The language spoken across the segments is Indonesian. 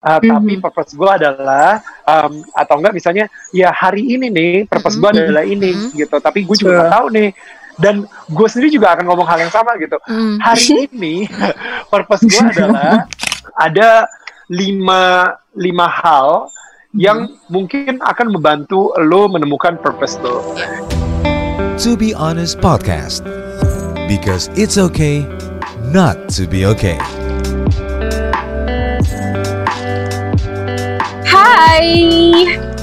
Uh, mm-hmm. Tapi purpose gue adalah um, atau enggak misalnya ya hari ini nih purpose mm-hmm. gue adalah ini mm-hmm. gitu. Tapi gue juga nggak tahu nih dan gue sendiri juga akan ngomong hal yang sama gitu. Mm. Hari ini purpose gue adalah ada lima lima hal yang mm. mungkin akan membantu lo menemukan purpose lo. To be honest podcast because it's okay not to be okay. Hai,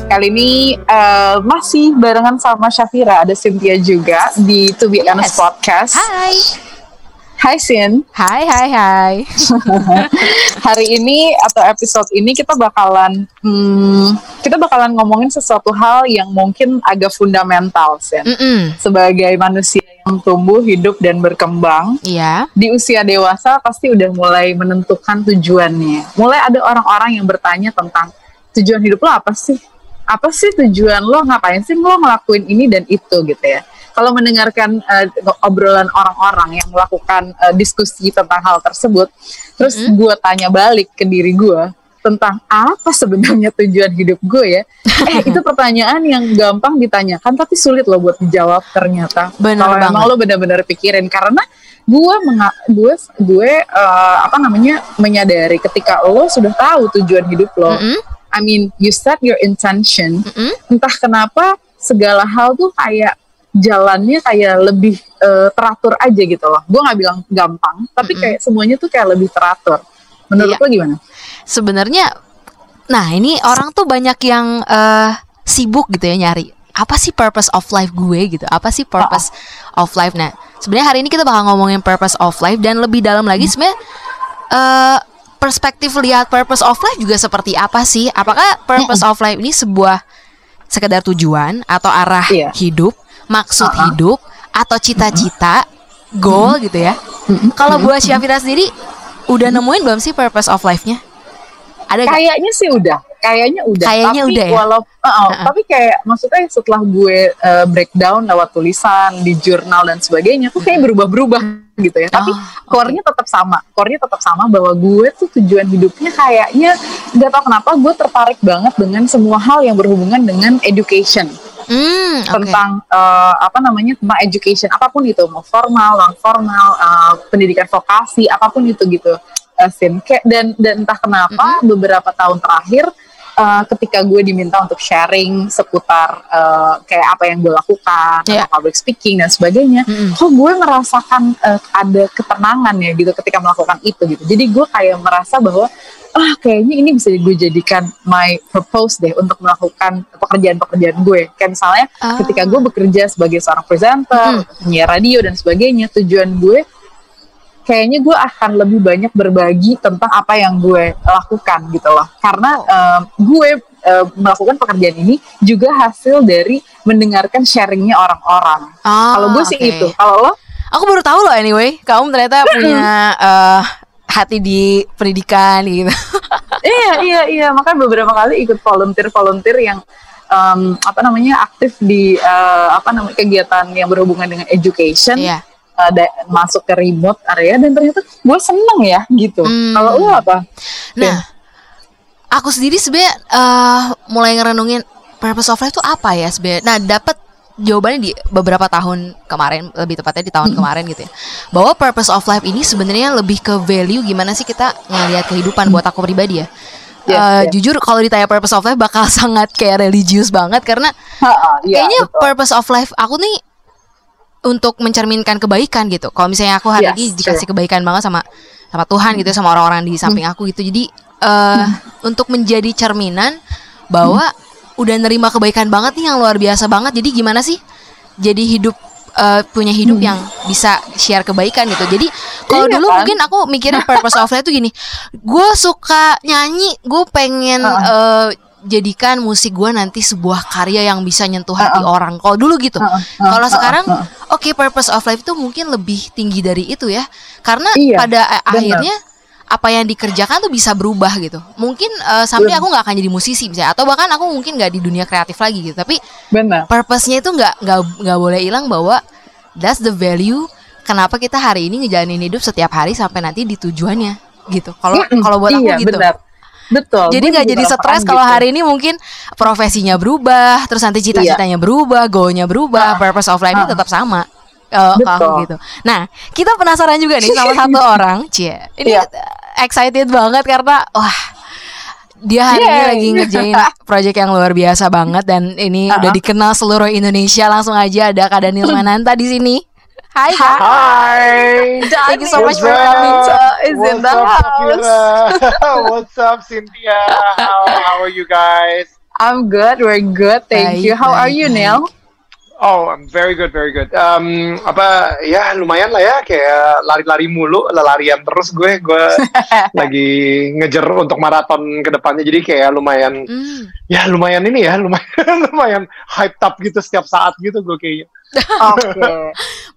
kali ini uh, masih barengan sama Syafira, ada Cynthia juga di To Be yes. Honest Podcast. Hai. Hai Sin. Hai hai hai. Hari ini atau episode ini kita bakalan hmm, kita bakalan ngomongin sesuatu hal yang mungkin agak fundamental Sin. Mm -mm. Sebagai manusia yang tumbuh, hidup dan berkembang. Iya. Di usia dewasa pasti udah mulai menentukan tujuannya. Mulai ada orang-orang yang bertanya tentang tujuan hidup lo apa sih? Apa sih tujuan lo? Ngapain sih lo ngelakuin ini dan itu gitu ya? Kalau mendengarkan uh, obrolan orang-orang yang melakukan uh, diskusi tentang hal tersebut, terus mm -hmm. gue tanya balik ke diri gue tentang apa sebenarnya tujuan hidup gue ya? Eh itu pertanyaan yang gampang ditanyakan tapi sulit loh buat dijawab ternyata. Kalau emang lo benar-benar pikirin karena gue menga gue gue uh, apa namanya menyadari ketika lo sudah tahu tujuan hidup lo. Mm -hmm I mean you set your intention mm -hmm. entah kenapa segala hal tuh kayak jalannya kayak lebih uh, teratur aja gitu loh gue nggak bilang gampang tapi mm -hmm. kayak semuanya tuh kayak lebih teratur menurut iya. lo gimana sebenarnya nah ini orang tuh banyak yang uh, sibuk gitu ya nyari apa sih purpose of life gue gitu apa sih purpose oh. of life nah sebenarnya hari ini kita bakal ngomongin purpose of life dan lebih dalam lagi sebenarnya uh, perspektif lihat purpose of life juga seperti apa sih? Apakah purpose of life ini sebuah sekedar tujuan atau arah yeah. hidup, maksud uh -huh. hidup atau cita-cita, uh -huh. goal uh -huh. gitu ya? Kalau buat Syafira sendiri udah nemuin belum sih purpose of life-nya? Ada Kayaknya sih udah kayaknya udah kayaknya tapi udah ya walau uh, uh, uh. tapi kayak maksudnya setelah gue uh, breakdown lewat tulisan di jurnal dan sebagainya tuh kayak berubah-berubah gitu ya tapi oh, core-nya tetap sama core-nya tetap sama bahwa gue tuh tujuan hidupnya kayaknya nggak tau kenapa gue tertarik banget dengan semua hal yang berhubungan dengan education Hmm, okay. tentang uh, apa namanya tentang education apa pun itu mau formal, non formal, uh, pendidikan vokasi apa pun itu gitu, uh. Kayak dan dan entah kenapa mm -hmm. beberapa tahun terakhir uh, ketika gue diminta untuk sharing seputar uh, kayak apa yang gue lakukan, yeah. public speaking dan sebagainya, mm. kok gue merasakan uh, ada ketenangan ya gitu ketika melakukan itu gitu. Jadi gue kayak merasa bahwa ah kayaknya ini bisa gue jadikan my purpose deh untuk melakukan pekerjaan-pekerjaan gue. Kayak misalnya oh. ketika gue bekerja sebagai seorang presenter, mm. penyiar radio dan sebagainya, tujuan gue kayaknya gue akan lebih banyak berbagi tentang apa yang gue lakukan gitu loh. Karena um, gue uh, melakukan pekerjaan ini juga hasil dari mendengarkan sharingnya orang-orang. Oh, kalau gue sih okay. itu. Kalau lo? Aku baru tahu loh anyway kamu ternyata punya uh, hati di pendidikan gitu. Iya iya iya. Makanya beberapa kali ikut volunteer volunteer yang um, apa namanya aktif di uh, apa namanya kegiatan yang berhubungan dengan education. Yeah uh, masuk ke remote area dan ternyata gue seneng ya gitu. Hmm. Kalau lu apa? Nah, aku sendiri sebenarnya uh, mulai ngerenungin purpose of life itu apa ya sebenarnya. Nah, dapat jawabannya di beberapa tahun kemarin lebih tepatnya di tahun hmm. kemarin gitu ya bahwa purpose of life ini sebenarnya lebih ke value gimana sih kita ngelihat kehidupan buat aku pribadi ya yeah, uh, yeah. jujur kalau ditanya purpose of life bakal sangat kayak religius banget karena ha, ha, yeah, kayaknya betul. purpose of life aku nih untuk mencerminkan kebaikan gitu. Kalau misalnya aku hari yes, ini dikasih kebaikan banget sama sama Tuhan gitu sama orang-orang di samping hmm. aku gitu. Jadi uh, hmm. untuk menjadi cerminan bahwa hmm. udah nerima kebaikan banget nih yang luar biasa banget. Jadi gimana sih? Jadi hidup uh, punya hidup hmm. yang bisa share kebaikan gitu. Jadi kalau iya, dulu kan? mungkin aku mikirin purpose of life tuh gini. Gue suka nyanyi, gue pengen uh. Uh, jadikan musik gue nanti sebuah karya yang bisa nyentuh hati uh -uh. orang. Kalau dulu gitu. Uh -uh. Kalau sekarang, uh -uh. oke okay, purpose of life itu mungkin lebih tinggi dari itu ya. Karena iya, pada bener. akhirnya apa yang dikerjakan tuh bisa berubah gitu. Mungkin uh, sampai aku nggak akan jadi musisi misalnya, atau bahkan aku mungkin nggak di dunia kreatif lagi gitu. Tapi purpose-nya itu nggak nggak nggak boleh hilang bahwa that's the value. Kenapa kita hari ini ngejalanin hidup setiap hari sampai nanti di tujuannya gitu. Kalau kalau buat aku iya, gitu. Bener Betul. Jadi nggak jadi stres kalau gitu. hari ini mungkin profesinya berubah, terus nanti cita-citanya berubah, goalnya berubah, purpose of life-nya Ah. tetap sama. Eh, Betul. kalau gitu. Nah, kita penasaran juga nih sama satu orang, Cie. Ini Iya. excited banget karena wah dia hari ini Yeay. lagi ngerjain project yang luar biasa banget dan ini Ah. udah dikenal seluruh Indonesia. Langsung aja ada Kak Daniel Mananta di sini. Hai Kak. Hi. Thank you so much What's for coming. up? Uh, is in What's the up, house. What's up, Cynthia? How, how are you guys? I'm good, we're good, thank Baik, you. How are you, baik. Neil? Oh, I'm very good, very good. Um, apa ya lumayan lah ya, kayak lari-lari mulu, larian terus gue, gue lagi ngejar untuk maraton ke depannya, jadi kayak lumayan, Hmm. ya lumayan ini ya, lumayan, lumayan hype up gitu setiap saat gitu gue kayaknya. Oke.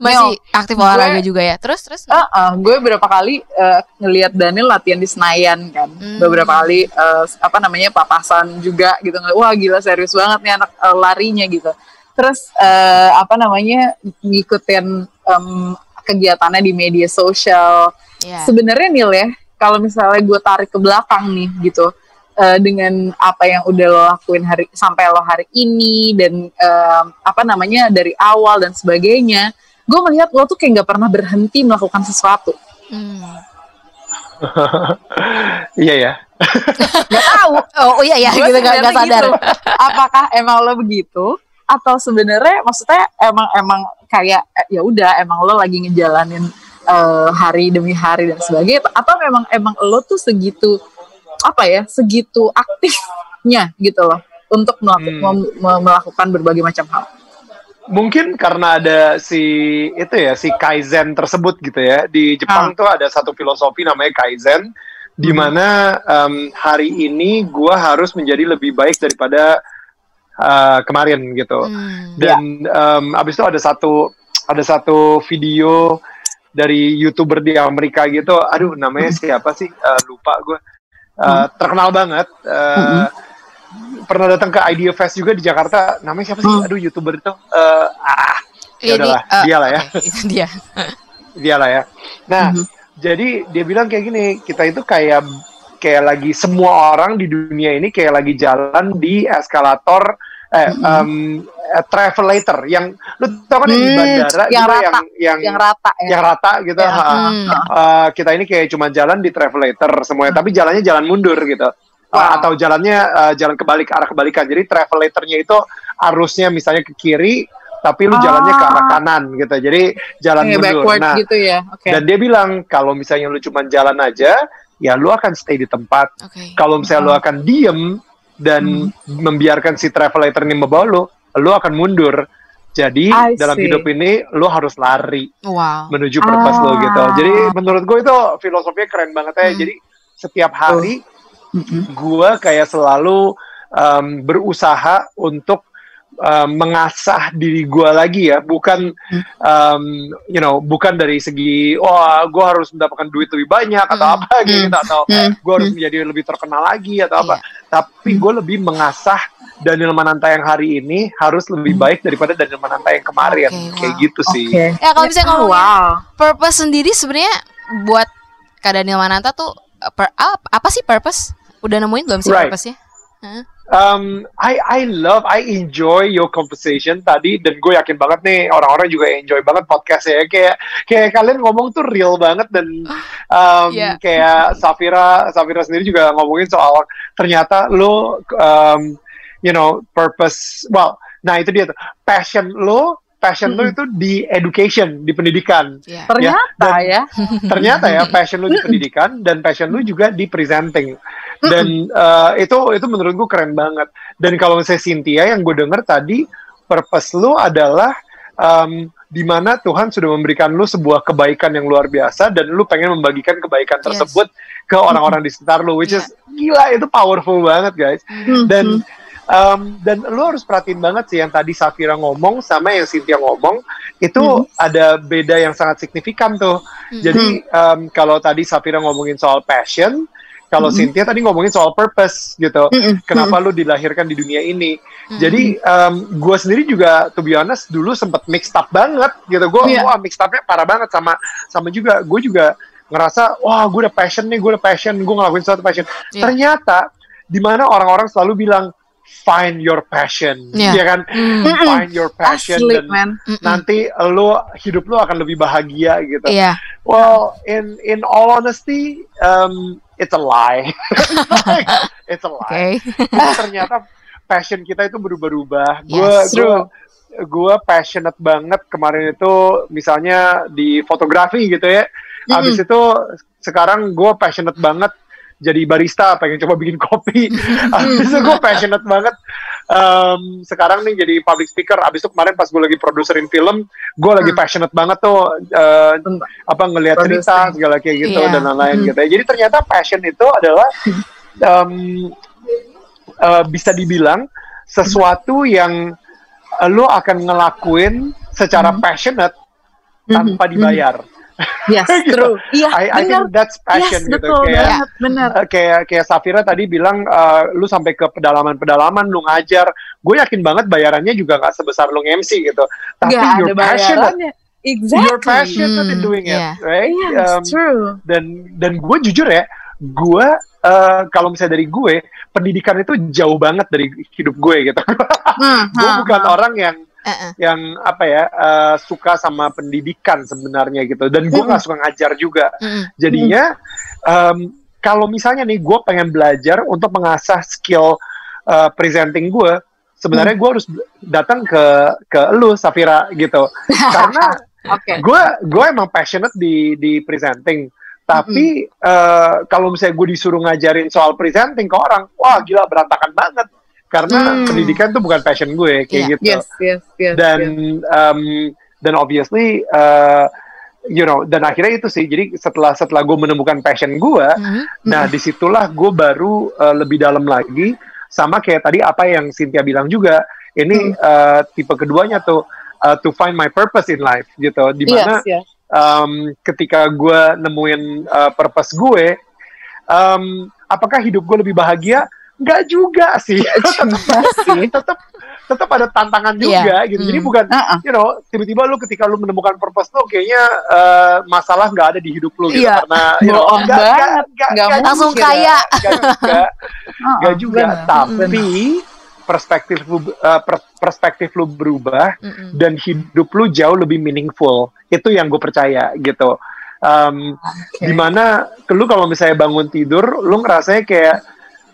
Masih Nel, aktif olahraga gue- juga ya. Terus terus. Uh, uh, gue beberapa kali uh, ngelihat Daniel latihan di Senayan kan, Hmm. beberapa kali uh, apa namanya papasan juga gitu. Wah gila serius banget nih anak uh, larinya gitu. Terus uh, apa namanya ngikutin um, kegiatannya di media sosial. Ya. Sebenarnya Nil ya, kalau misalnya gue tarik ke belakang nih gitu, uh, dengan apa yang udah lo lakuin hari sampai lo hari ini dan um, apa namanya dari awal dan sebagainya, gue melihat lo tuh kayak nggak pernah berhenti melakukan sesuatu. Hmm. Iya ya. Gak tahu. Oh, oh iya ya gitu gak sadar. gitu. Apakah emang lo begitu? Atau sebenarnya maksudnya emang emang kayak eh, ya udah emang lo lagi ngejalanin eh, hari demi hari dan sebagainya atau memang emang lo tuh segitu apa ya segitu aktifnya gitu loh untuk melaku- Hmm. melakukan berbagai macam hal. Mungkin karena ada si itu ya si kaizen tersebut gitu ya di Jepang tuh ada satu filosofi namanya kaizen di mana em, hari ini gua harus menjadi lebih baik daripada eh, kemarin gitu. Hmm. dan em, abis itu ada satu ada satu video dari youtuber di Amerika gitu. Aduh namanya siapa sih? Eh, lupa gue Eh, terkenal banget. Eh, pernah datang ke Idea Fest juga di Jakarta. Namanya siapa sih? Hmm. aduh youtuber itu Eh, ah ya Ini, udahlah eh, dia lah ya itu dia. dia lah ya. Nah, Mhm. jadi dia bilang kayak gini, kita itu kayak kayak lagi semua orang di dunia ini kayak lagi jalan di eskalator eh Mhm. eh, travelator yang lu tau kan yang di Hmm, bandara yang rata, yang yang Yang rata ya. yang rata gitu. Ya, ha. Hmm. Eh, kita ini kayak cuma jalan di travelator semuanya, tapi jalannya jalan mundur gitu. Eh, Wow. atau jalannya eh, jalan kebalik arah kebalikan. Jadi travelatornya itu arusnya misalnya ke kiri, tapi lu jalannya ke arah Ah. kanan gitu. Jadi jalan Kayak mundur. backward Nah, gitu ya. Oke. dan dia bilang kalau misalnya lu cuma jalan aja, ya lu akan stay di tempat. Oke. Kalau misalnya lu akan diem dan membiarkan si travelator ini membawa lu, lu akan mundur. Jadi I dalam see. hidup ini lu harus lari Wow. menuju purpose lo Ah. gitu. Jadi menurut gue itu filosofinya keren banget ya. Hmm. Jadi setiap hari Mhm. gue kayak selalu um, berusaha untuk um, mengasah diri gue lagi ya, bukan um, you know bukan dari segi wah gue harus mendapatkan duit lebih banyak atau Hmm. apa gitu atau Hmm. gue harus menjadi lebih terkenal lagi atau apa. Tapi gue lebih mengasah Daniel Mananta yang hari ini harus lebih baik daripada Daniel Mananta yang kemarin Oke, kayak wow. gitu sih. Oke. Ya kalau misalnya Oh, ngomongin wow. purpose sendiri sebenarnya buat Kak Daniel Mananta tuh per- ap- apa sih purpose? Udah nemuin belum sih Right. purpose-nya? Um, I I love, I enjoy your conversation tadi dan gue yakin banget nih orang-orang juga enjoy banget podcast ya kayak kayak kalian ngomong tuh real banget dan um, Iya. kayak Safira Safira sendiri juga ngomongin soal ternyata lo um, you know purpose well nah itu dia tuh passion lo passion lo itu di education di pendidikan Iya. Ternyata dan- ya. ternyata ya passion lu di pendidikan dan passion lu juga di presenting dan uh, itu itu menurut gue keren banget. Dan kalau misalnya Cynthia yang gue denger tadi purpose lu adalah um, di mana Tuhan sudah memberikan lu sebuah kebaikan yang luar biasa dan lu pengen membagikan kebaikan Yes. tersebut ke orang-orang di sekitar lu which is gila itu powerful banget guys. Dan um, dan lu harus perhatiin banget sih yang tadi Safira ngomong sama yang Cynthia ngomong itu ada beda yang sangat signifikan tuh. Jadi um, kalau tadi Safira ngomongin soal passion, kalau Cynthia tadi ngomongin soal purpose gitu. Kenapa lu dilahirkan di dunia ini? Jadi um, gue sendiri juga, to be honest, dulu sempet mixed up banget gitu. Gue Iya. wah mixed upnya parah banget sama sama juga. Gue juga ngerasa wah gue udah passion nih gue udah passion gue ngelakuin sesuatu passion Iya. ternyata di mana orang-orang selalu bilang find your passion Iya. ya kan Hmm. find your passion Asli, dan man. Nanti lo hidup lo akan lebih bahagia gitu Iya. well in in all honesty um, it's a lie. It's a lie. Jadi ternyata passion kita itu berubah-ubah. Gue Yes. gue gue passionate banget kemarin itu misalnya di fotografi gitu ya. Habis itu sekarang gue passionate banget jadi barista pengen coba bikin kopi. Habis itu gue passionate banget em, sekarang nih jadi public speaker habis itu kemarin pas gue lagi produserin film gue lagi Hmm. passionate banget tuh eh, apa ngelihat cerita segala kayak gitu Iya. dan lain-lain Hmm. gitu ya jadi ternyata passion itu adalah em, eh, bisa dibilang sesuatu yang eh, lo akan ngelakuin secara passionate tanpa Mhm. dibayar. Yes, Gitu. true. Iya, I, I benar. think that's passion yes, gitu. betul Kayak banget, benar. eh, kayak kayak Safira tadi bilang eh, lu sampai ke pedalaman-pedalaman lu ngajar. Gue yakin banget bayarannya juga nggak sebesar lu MC gitu. Tapi ada passionate. bayarannya. Exactly. You're passionate in Hmm, doing it, yeah. right? Yes, Um, true. dan dan gue jujur ya gue eh, kalau misalnya dari gue pendidikan itu jauh banget dari hidup gue gitu Hmm, gue bukan hmm. orang yang Eh-eh. yang apa ya eh, suka sama pendidikan sebenarnya gitu. Dan gue nggak suka ngajar juga. Jadinya em, kalau misalnya nih gue pengen belajar untuk mengasah skill eh, presenting gue sebenarnya gue harus datang ke ke lu Safira gitu. Karena Oke. gue gue emang passionate di di presenting. Tapi eh, kalau misalnya gue disuruh ngajarin soal presenting ke orang wah gila berantakan banget karena Hmm. pendidikan tuh bukan passion gue kayak Iya. gitu Yes, yes, yes. dan yes. um, dan obviously uh, you know dan akhirnya itu sih jadi setelah setelah gue menemukan passion gue Mhm. nah di situlah gue baru uh, lebih dalam lagi sama kayak tadi apa yang Cynthia bilang juga ini uh, tipe keduanya tuh uh, to find my purpose in life gitu di mana Yes, yes. um, ketika gue nemuin uh, purpose gue um, apakah hidup gue lebih bahagia Enggak juga sih tetap tetap ada tantangan juga Iya. gitu jadi Hmm. bukan Uh-uh. you know tiba-tiba lu ketika lu menemukan purpose tuh kayaknya eh, masalah nggak ada di hidup lu gitu Iya. karena you know, Bohong nggak- banget. nggak- nggak- Nggak nggak Langsung kaya. nggak juga Uh-uh, nggak juga tapi perspektif lu per- perspektif lu berubah Mm-mm. dan hidup lu jauh lebih meaningful itu yang gue percaya gitu Um, Oke. di mana lu kalau misalnya bangun tidur lu ngerasanya kayak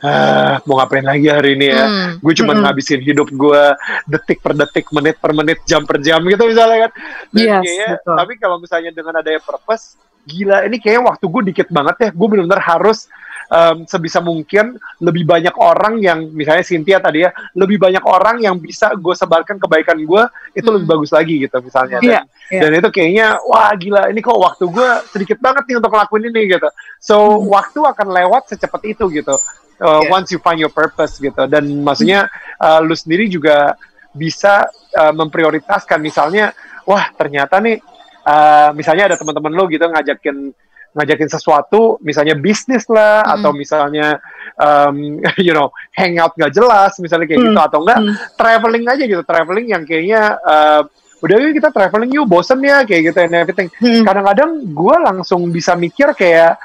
ah, mau ngapain lagi hari ini ya Hmm. gue cuma Mm-mm. ngabisin hidup gue detik per detik menit per menit jam per jam gitu misalnya kan dan Yes, kayaknya betul. tapi kalau misalnya dengan adanya purpose gila ini kayaknya waktu gue dikit banget ya gue benar-benar harus em, sebisa mungkin lebih banyak orang yang misalnya Cynthia tadi ya lebih banyak orang yang bisa gue sebarkan kebaikan gue itu Hmm. lebih bagus lagi gitu misalnya dan, Iya, iya. dan itu kayaknya wah gila ini kok waktu gue sedikit banget nih untuk ngelakuin ini gitu so waktu akan lewat secepat itu gitu Uh, Iya. once you find your purpose gitu dan maksudnya uh, lu sendiri juga bisa uh, memprioritaskan misalnya wah ternyata nih uh, misalnya ada teman-teman lu gitu ngajakin ngajakin sesuatu misalnya bisnis lah. Mm-mm. atau misalnya um, you know hangout nggak jelas misalnya kayak gitu Hmm. atau enggak Hmm. traveling aja gitu traveling yang kayaknya uh, udah yuk kita traveling yuk bosen ya kayak gitu and everything Hmm. kadang-kadang gue langsung bisa mikir kayak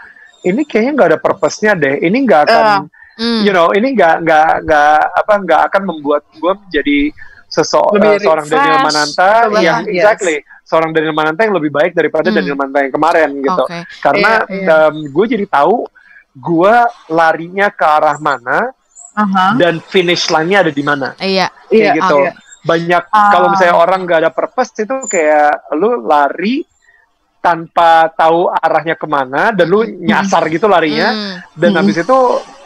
ini kayaknya nggak ada purpose-nya deh ini nggak akan Ah. Hmm. you know ini nggak nggak nggak apa nggak akan membuat gue menjadi sesok Lebih eh, seorang refresh, Daniel Mananta betul yang yes. exactly seorang Daniel Mananta yang lebih baik daripada Hmm. Daniel Mananta yang kemarin gitu Oke. karena Iya, iya. gue jadi tahu gue larinya ke arah mana Aha. dan finish line-nya ada di mana Iya. kayak Iya, gitu iya. banyak Ah. kalau misalnya orang nggak ada purpose itu kayak lu lari tanpa tahu arahnya ke mana dan lu nyasar gitu larinya Hmm. dan Hmm. habis itu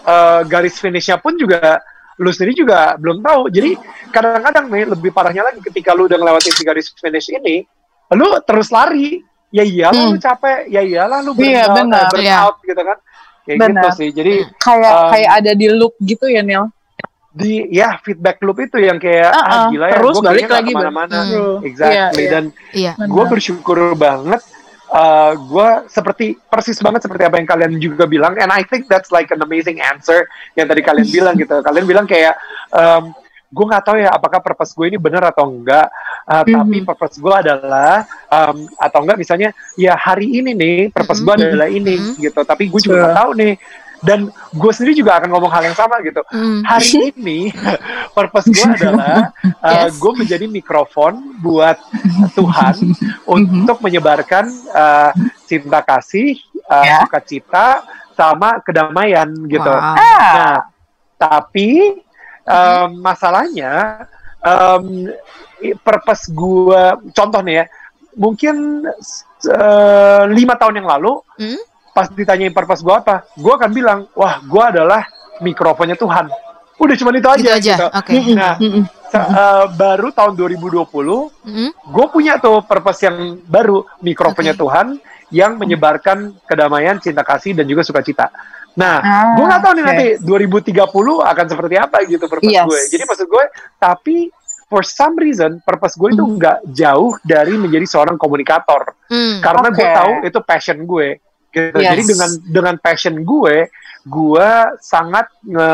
eh, garis finishnya pun juga lu sendiri juga belum tahu jadi kadang-kadang nih lebih parahnya lagi ketika lu udah ngelewatin si garis finish ini lu terus lari ya iyalah Hmm. lu capek ya iyalah lu Iya, burnout, benar. eh, burnout gitu kan kayak gitu Benar. sih jadi Kayak Um, kayak ada di loop gitu ya Neil. di ya feedback loop itu yang kayak ah Uh-uh, gila ya terus balik lagi, ke mana-mana Hmm. True. exactly Iya, iya. dan Iya. Benar. gue bersyukur banget uh, gue seperti persis banget seperti apa yang kalian juga bilang and I think that's like an amazing answer yang tadi kalian bilang gitu kalian bilang kayak um, gue nggak tahu ya apakah purpose gue ini benar atau enggak uh, mm-hmm. tapi purpose gue adalah um, atau enggak misalnya ya hari ini nih purpose mm-hmm. gue adalah ini mm-hmm. gitu tapi gue juga nggak tahu nih dan gue sendiri juga akan ngomong hal yang sama gitu mm. hari ini purpose gue adalah uh, yes. gue menjadi mikrofon buat Tuhan mm-hmm. untuk menyebarkan uh, cinta kasih uh, yeah. sukacita sama kedamaian gitu wow. nah tapi um, masalahnya um, purpose gue contoh nih ya mungkin uh, lima tahun yang lalu hmm? Pas ditanyain purpose gue apa gue akan bilang wah gue adalah mikrofonnya Tuhan udah cuma itu aja, gitu aja. gitu. Okay. nah uh, baru tahun 2020 mm-hmm. gue punya tuh purpose yang baru mikrofonnya okay. Tuhan yang menyebarkan kedamaian cinta kasih dan juga sukacita Nah, ah, gue gak tahu nih nanti 2030 akan seperti apa gitu purpose yes. gue. Jadi maksud gue, tapi for some reason purpose gue itu mm. nggak jauh dari menjadi seorang komunikator. Mm, Karena okay. gue tahu itu passion gue. Gitu. Yes. Jadi dengan dengan passion gue, gue sangat nge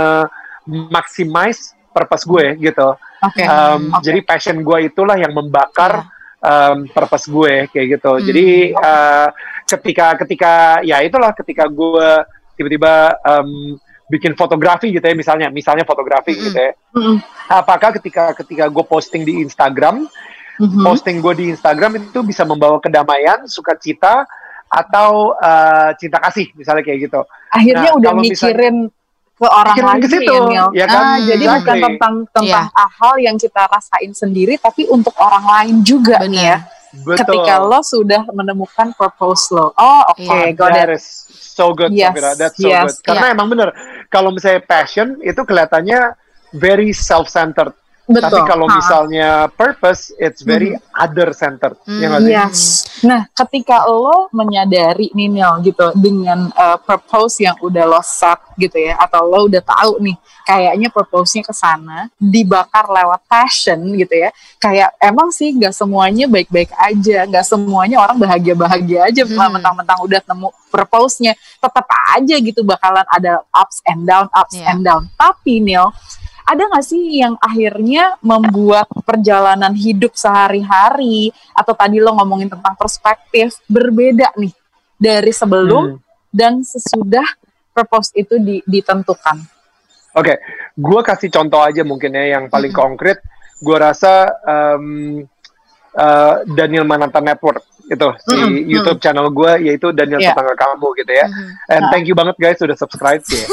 maximize purpose gue gitu. Okay. Um, okay. Jadi passion gue itulah yang membakar yeah. um, purpose gue kayak gitu. Mm, Jadi uh, ketika ketika ya itulah ketika gue tiba-tiba um, bikin fotografi gitu ya misalnya misalnya fotografi mm-hmm. gitu ya mm-hmm. apakah ketika ketika gue posting di Instagram mm-hmm. posting gue di Instagram itu bisa membawa kedamaian sukacita atau uh, cinta kasih misalnya kayak gitu akhirnya nah, udah mikirin ke orang lain ke situ, ya, ya kan? Ah, jadi exactly. bukan tentang tentang yeah. hal yang kita rasain sendiri tapi untuk orang lain juga Bener. nih ya Betul. ketika lo sudah menemukan purpose lo oh oke okay, yeah. got it so good, yes. That's so yes. good. Karena yeah. emang bener, kalau misalnya passion itu kelihatannya very self-centered. Betul. Tapi kalau ha. misalnya purpose, it's very mm. other centered. Mm. Ya yes. Nah, ketika lo menyadari nih Neil gitu dengan uh, purpose yang udah lo set gitu ya, atau lo udah tahu nih, kayaknya purpose-nya ke sana, dibakar lewat passion gitu ya. Kayak emang sih nggak semuanya baik-baik aja, nggak semuanya orang bahagia-bahagia aja mm. mentang-mentang udah nemu purpose-nya. Tetap aja gitu bakalan ada ups and down, ups yeah. and down. Tapi Neil, ada nggak sih yang akhirnya membuat perjalanan hidup sehari-hari atau tadi lo ngomongin tentang perspektif berbeda nih dari sebelum hmm. dan sesudah purpose itu di, ditentukan? Oke, okay. gue kasih contoh aja mungkin ya yang paling hmm. konkret. Gue rasa um, uh, Daniel Mananta Network itu mm -hmm. si YouTube mm -hmm. channel gue yaitu Daniel yeah. Tetangga Kamu gitu ya. Mm -hmm. And thank you banget guys sudah subscribe ya.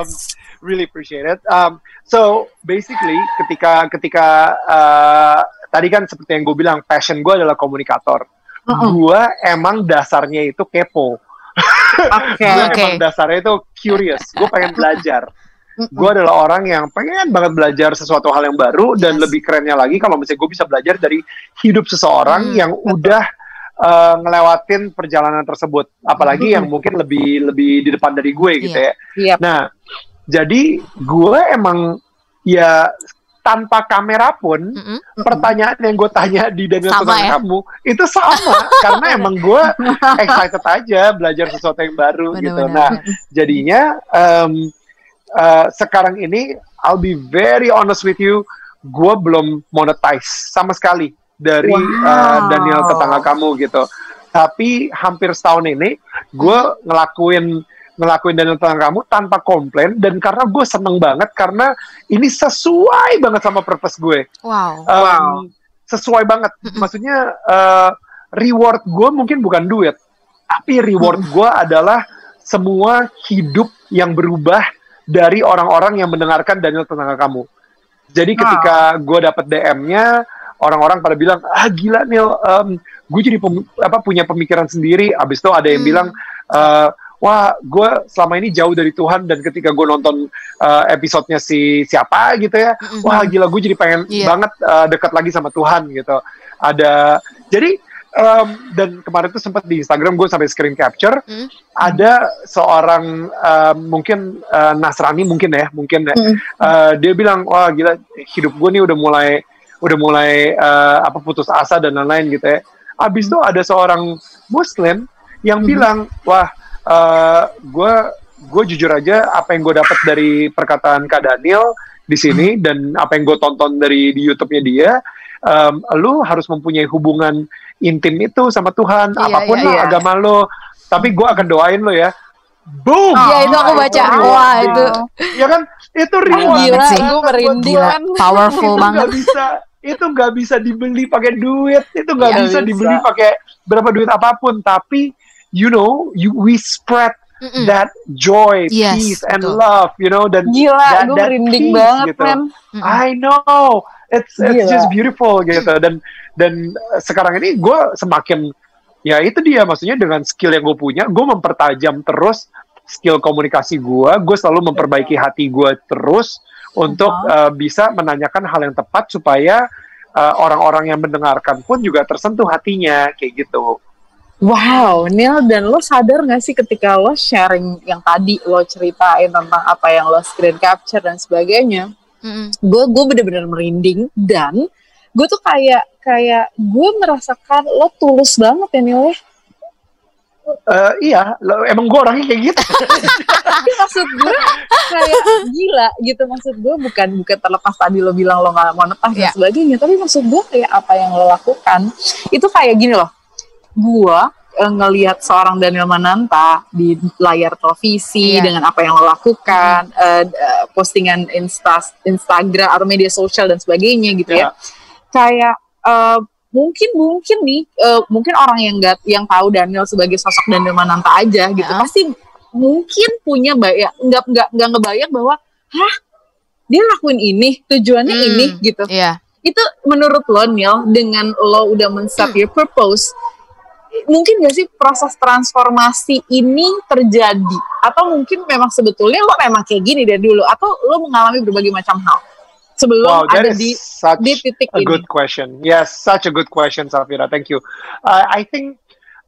um, really appreciate it. Um, so basically ketika ketika uh, tadi kan seperti yang gue bilang passion gue adalah komunikator. Uh -uh. Gue emang dasarnya itu kepo. Okay, gue okay. emang dasarnya itu curious. Gue pengen belajar. Gue adalah orang yang pengen banget belajar sesuatu hal yang baru dan lebih kerennya lagi kalau misalnya gue bisa belajar dari hidup seseorang hmm, yang betul. udah uh, ngelewatin perjalanan tersebut. Apalagi hmm. yang mungkin lebih lebih di depan dari gue gitu yeah. ya. Yep. Nah, jadi gue emang ya tanpa kamera pun mm -hmm. pertanyaan yang gue tanya di Daniel sama ya? kamu itu sama karena emang gue excited aja belajar sesuatu yang baru bener, gitu. Bener, nah bener. jadinya um, uh, sekarang ini I'll be very honest with you, gue belum monetize sama sekali dari wow. uh, Daniel tetangga kamu gitu. Tapi hampir setahun ini gue ngelakuin ngelakuin dan tentang kamu tanpa komplain dan karena gue seneng banget karena ini sesuai banget sama purpose gue. Wow. Um, wow. Sesuai banget. Maksudnya uh, reward gue mungkin bukan duit, tapi reward gue adalah semua hidup yang berubah dari orang-orang yang mendengarkan Daniel tentang kamu. Jadi ketika gue dapet DM-nya, orang-orang pada bilang, ah gila nih, um, gue jadi pem, apa punya pemikiran sendiri. Abis itu ada yang hmm. bilang, uh, wah gue selama ini jauh dari Tuhan dan ketika gue nonton uh, episodenya si siapa gitu ya mm-hmm. wah gila gue jadi pengen yeah. banget uh, dekat lagi sama Tuhan gitu ada jadi um, dan kemarin tuh sempat di Instagram gue sampai screen capture mm. ada seorang uh, mungkin uh, Nasrani mungkin ya mungkin ya mm. uh, dia bilang wah gila hidup gue nih udah mulai udah mulai uh, apa putus asa dan lain-lain gitu ya abis itu ada seorang Muslim yang mm. bilang wah uh, gue jujur aja apa yang gue dapat dari perkataan Kak Daniel di sini dan apa yang gue tonton dari di YouTube-nya dia, um, lu harus mempunyai hubungan intim itu sama Tuhan, Iya, apa pun iya, lah iya. agama lo. Tapi gue akan doain lo ya. Boom. Iya, itu aku baca. rewarding. Wah, itu Ya kan? Itu reward Gila, sih. gue merinding powerful itu banget. nggak bisa itu nggak bisa dibeli pakai duit itu nggak Nggak bisa bisa. dibeli pakai berapa duit apa pun tapi you know you we spread Mm-mm. that joy Yes, peace and betul. love you know dan Gila, that- gue that merinding peace banget, gitu. men. Mm-mm. I know it's it's Gila. just beautiful gitu dan dan uh, sekarang ini gue semakin ya itu dia maksudnya dengan skill yang gue punya gue mempertajam terus skill komunikasi gue gue selalu memperbaiki hati gue terus untuk uh, bisa menanyakan hal yang tepat supaya uh, orang-orang yang mendengarkan pun juga tersentuh hatinya kayak gitu Wow, Neil dan lo sadar gak sih ketika lo sharing yang tadi lo ceritain tentang apa yang lo screen capture dan sebagainya, Mm-mm. gue gue bener-bener merinding dan gue tuh kayak kayak gue merasakan lo tulus banget ya Neil ya. Uh, iya lo- emang gue orangnya kayak gitu Tapi maksud gue kayak gila gitu maksud gue bukan bukan terlepas tadi lo bilang lo nggak monetas dan Iya. sebagainya, tapi maksud gue kayak apa yang lo lakukan itu kayak gini loh. Gue eh, ngelihat seorang Daniel Mananta di layar televisi Iya. dengan apa yang lo lakukan, eh, eh, postingan Insta, Instagram atau media sosial dan sebagainya gitu ya. Ya. Kayak eh, mungkin mungkin nih eh, mungkin orang yang nggak yang tahu Daniel sebagai sosok Daniel Mananta aja gitu Ya. pasti mungkin punya bayang nggak nggak nggak ngebayang bahwa hah dia lakuin ini tujuannya Hmm. ini gitu Iya. itu menurut lo Neil dengan lo udah men-set your purpose mungkin gak sih proses transformasi ini terjadi atau mungkin memang sebetulnya lo memang kayak gini dari dulu atau lo mengalami berbagai macam hal sebelum wow that ada is di such di titik a ini good question. Yes, such a good question, Safira. Thank you. Uh, I think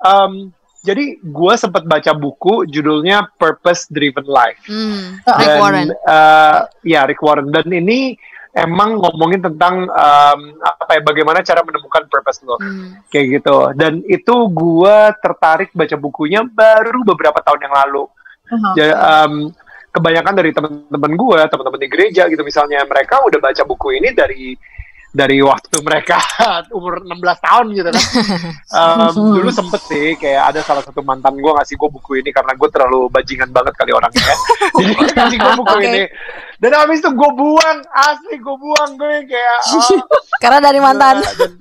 um, jadi gue sempat baca buku judulnya Purpose Driven Life. Hmm. Oh, Rick Dan, Warren. uh, ya Rick Warren. Dan ini emang ngomongin tentang um, apa ya bagaimana cara menemukan purpose lo Hmm. kayak gitu. Dan itu gue tertarik baca bukunya baru beberapa tahun yang lalu. Uh-huh. Ja- um, kebanyakan dari teman-teman gue, teman-teman di gereja gitu misalnya, mereka udah baca buku ini dari dari waktu mereka umur 16 tahun gitu kan. Um, dulu sempet sih kayak ada salah satu mantan gue ngasih gue buku ini karena gue terlalu bajingan banget kali orangnya. Jadi dia ngasih gue buku Oke. ini. Dan habis itu gue buang, asli gue buang gue kayak oh, Karena dari mantan. Gila, dan-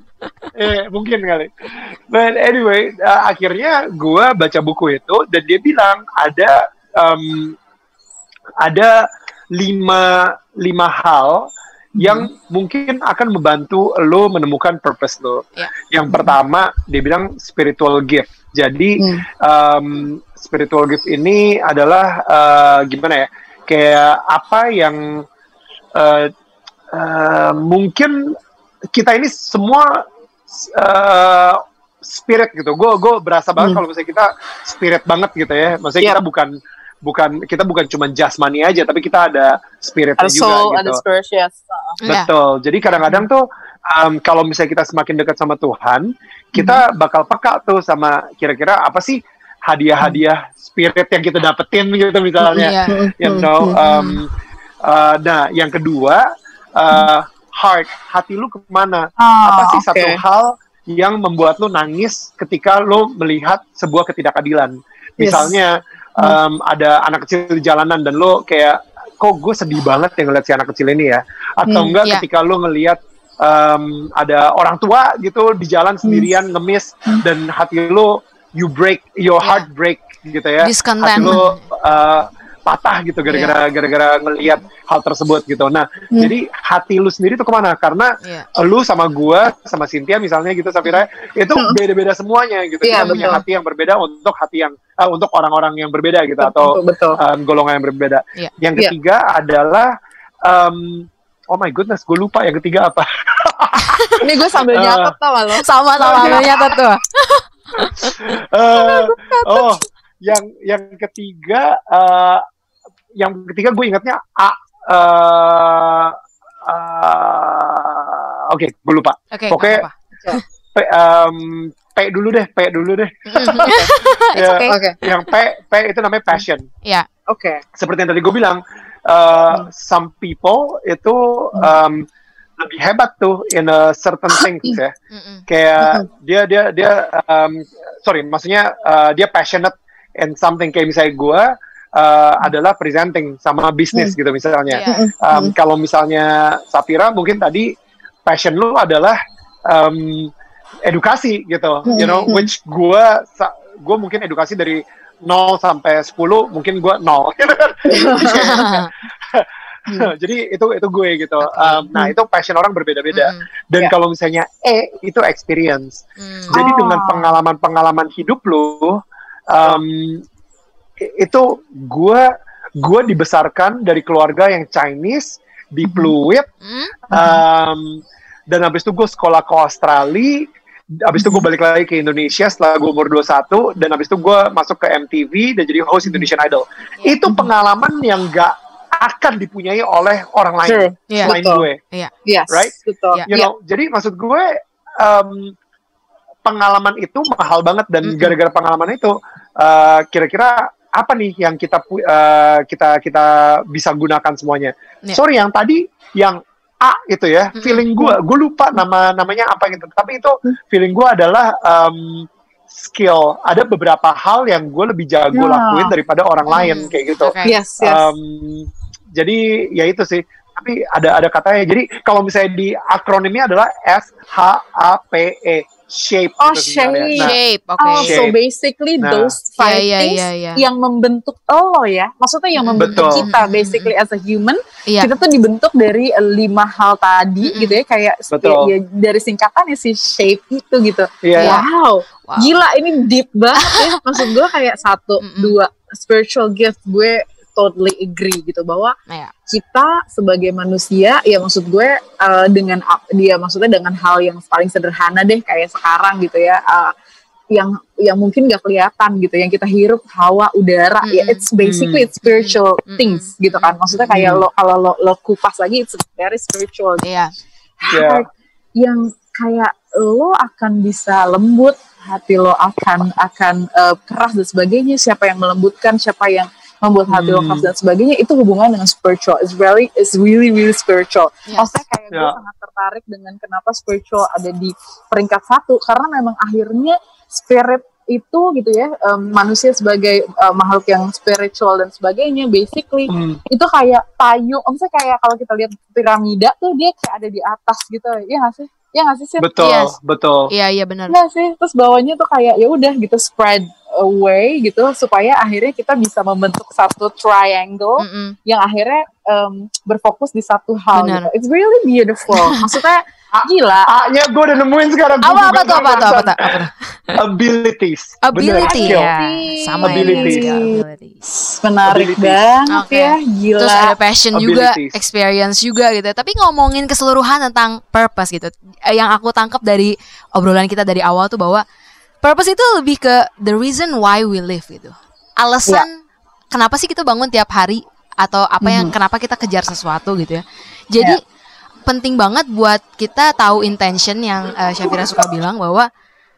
eh mungkin kali. But anyway, uh, akhirnya gue baca buku itu dan dia bilang ada um, ada lima lima hal yang mungkin akan membantu lo menemukan purpose lo. Ya. Yang pertama dia bilang spiritual gift. Jadi Hmm. um, spiritual gift ini adalah uh, gimana ya? Kayak apa yang uh, uh, mungkin kita ini semua uh, spirit gitu. Gue gue berasa banget Hmm. kalau misalnya kita spirit banget gitu ya. Maksudnya Iya. kita bukan bukan kita bukan cuma jasmani aja, tapi kita ada spiritnya ada juga soul gitu. ada spirit yes Iya. Betul. Jadi kadang-kadang tuh um, kalau misalnya kita semakin dekat sama Tuhan, kita bakal peka tuh sama kira-kira apa sih hadiah-hadiah spirit yang kita dapetin gitu misalnya. Iya. You know, um, uh, nah yang kedua uh, heart, hati lu ke mana? Ah, apa sih oke. satu hal yang membuat lu nangis ketika lu melihat sebuah ketidakadilan? Yes. Misalnya um, ada anak kecil di jalanan dan lu kayak kok gue sedih banget ya ngeliat si anak kecil ini ya atau Hmm, enggak iya. ketika lu ngelihat um, ada orang tua gitu di jalan Hmm. sendirian ngemis dan hati lu you break your Iya. heart break gitu ya hati lu uh, patah gitu gara-gara gara-gara ngelihat hal tersebut gitu nah Hmm. jadi hati lu sendiri tuh ke mana karena Iya. lu sama gua sama Cynthia misalnya gitu Safira itu Hmm. beda-beda semuanya gitu Iya, kita punya betul. hati yang berbeda untuk hati yang eh, untuk orang-orang yang berbeda gitu atau betul, betul. um, golongan yang berbeda Iya. yang Iya. ketiga adalah um, oh my goodness gue lupa yang ketiga apa ini gue sambil Uh, nyatet tau gak lo Sama sama Iya. ambil nyatet tuh. Eh, oh yang yang ketiga eh, yang ketiga gue ingatnya A eh, eh, oke gue lupa Oke. Oke. apa-apa. P, em, P dulu deh P dulu deh Ya, okay. oke yang P P itu namanya passion Iya. oke seperti yang tadi gue bilang uh, some people itu um, lebih hebat tuh in a certain things ya. Kayak dia dia dia um, sorry, maksudnya uh, dia passionate in something kayak misalnya gue uh, adalah presenting sama bisnis gitu misalnya. Yeah. Um, kalau misalnya Sapira mungkin tadi passion lu adalah um, edukasi gitu, you know, which gue gue mungkin edukasi dari 0 sampai 10 mungkin gue 0 gitu kan. Jadi itu itu gue gitu. Um, nah itu passion orang berbeda-beda. Mm. Dan Yeah. kalau misalnya E itu experience. Hmm. Jadi Oh. dengan pengalaman-pengalaman hidup lu, um, itu gue gue dibesarkan dari keluarga yang Chinese di Pluit, Hmm? um, dan habis itu gue sekolah ke Australia, habis itu gue balik lagi ke Indonesia setelah gue umur 21, dan habis itu gue masuk ke MTV dan jadi host Indonesian Idol. Iya. Itu pengalaman yang gak akan dipunyai oleh orang lain Sure. Iya. selain Betul. gue Yes, Right? betul. Yeah. you know jadi maksud gue um, pengalaman itu mahal banget dan Mm-mm. gara-gara pengalaman itu uh, kira-kira apa nih yang kita uh, kita kita bisa gunakan semuanya Yeah. sorry yang tadi yang A itu ya Mm-mm. feeling gue gue lupa nama namanya apa gitu tapi itu feeling gue adalah um, skill ada beberapa hal yang gue lebih jago Ya. lakuin daripada orang lain Hmm. kayak gitu Oke. Yes, yes. Um, jadi ya itu sih. Tapi ada ada katanya. Jadi kalau misalnya di akronimnya adalah S H A P E shape. Oh, gitu sebenarnya. shape. Nah, Shape, oke. Oh, so basically Nah. those five Iya, iya, things iya, iya. yang membentuk lo ya. Maksudnya yang membentuk betul. kita basically as a human. Iya. Kita tuh dibentuk dari eh, lima hal tadi Mm-mm. gitu ya kayak Betul. ya, dari singkatannya si shape itu gitu. Iya. Wow. Wow. Gila ini deep banget ya. Maksud gue kayak satu, Mm-mm. dua spiritual gift gue totally agree gitu bahwa Iya. kita sebagai manusia ya maksud gue uh, dengan dia maksudnya dengan hal yang paling sederhana deh kayak sekarang gitu ya uh, yang yang mungkin gak kelihatan gitu yang kita hirup hawa udara ya Mm-mm. it's basically it's spiritual Mm-mm. things gitu kan maksudnya kayak Mm. lo kalau lo, lo kupas lagi it's very spiritual Iya. Iya. yang kayak lo akan bisa lembut hati lo akan akan uh, keras dan sebagainya siapa yang melembutkan siapa yang membuat hati Hmm. dan sebagainya itu hubungan dengan spiritual it's very it's really really spiritual Yes. maksudnya kayak gue Ya. sangat tertarik dengan kenapa spiritual ada di peringkat satu karena memang akhirnya spirit itu gitu ya um, manusia sebagai uh, makhluk yang spiritual dan sebagainya basically Hmm. itu kayak payung maksudnya kayak kalau kita lihat piramida tuh dia kayak ada di atas gitu ya nggak sih ya nggak sih Sip? Betul, Yes. betul. Iya, iya benar. Nggak sih terus bawahnya tuh kayak ya udah gitu spread away gitu supaya akhirnya kita bisa membentuk satu triangle Mm-mm. yang akhirnya um, berfokus di satu hal Benar. gitu. It's really beautiful. Maksudnya gila. A-nya gue udah nemuin sekarang. Apa apa juga tuh apa tuh apa tuh? Apa tuh? Abilities. Bener, Ability skill. ya. Sama ya, juga, abilities. Menarik Abilities. banget Oke. ya, gila. Terus ada passion juga, Abilities. experience juga gitu. Tapi ngomongin keseluruhan tentang purpose gitu. Eh, Yang aku tangkap dari obrolan kita dari awal tuh bahwa purpose itu lebih ke the reason why we live gitu. Alasan kenapa sih kita bangun tiap hari atau apa yang kenapa kita kejar sesuatu gitu ya. Jadi penting banget buat kita tahu intention yang eh, Syafira suka bilang bahwa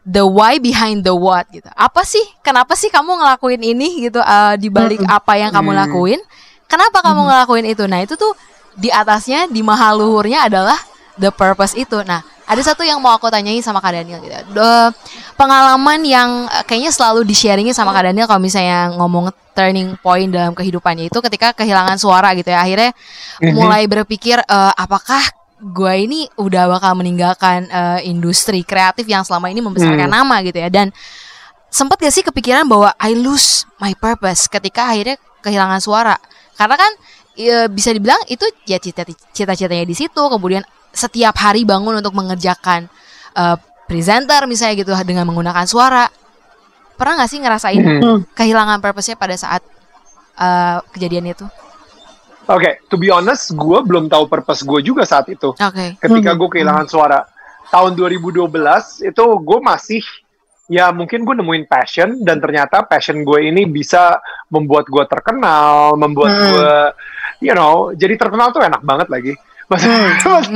the why behind the what gitu. Apa sih? Kenapa sih kamu ngelakuin ini gitu eh, di balik apa yang kamu Hmm. lakuin? Kenapa kamu ngelakuin itu? Nah, itu tuh di atasnya di mahal luhurnya adalah the purpose itu. Nah, ada satu yang mau aku tanyain sama Kak Daniel gitu. The, pengalaman yang eh, kayaknya selalu di-sharingin sama Kak Daniel kalau misalnya ngomong turning point dalam kehidupannya itu ketika kehilangan suara gitu ya. Akhirnya mulai berpikir eh, apakah gue ini udah bakal meninggalkan eh, industri kreatif yang selama ini membesarkan Hmm. nama gitu ya dan sempet gak sih kepikiran bahwa I lose my purpose ketika akhirnya kehilangan suara karena kan ya, bisa dibilang itu ya cita- cita-citanya di situ kemudian setiap hari bangun untuk mengerjakan eh, presenter misalnya gitu dengan menggunakan suara. Pernah gak sih ngerasain Hmm. kehilangan purpose-nya pada saat eh, kejadian itu? Oke, to be honest, gue belum tahu purpose gue juga saat itu. oke. Ketika gue kehilangan suara. Tahun 2012 itu gue masih ya mungkin gue nemuin passion dan ternyata passion gue ini bisa membuat gue terkenal membuat Hmm. gue you know jadi terkenal tuh enak banget lagi Hmm.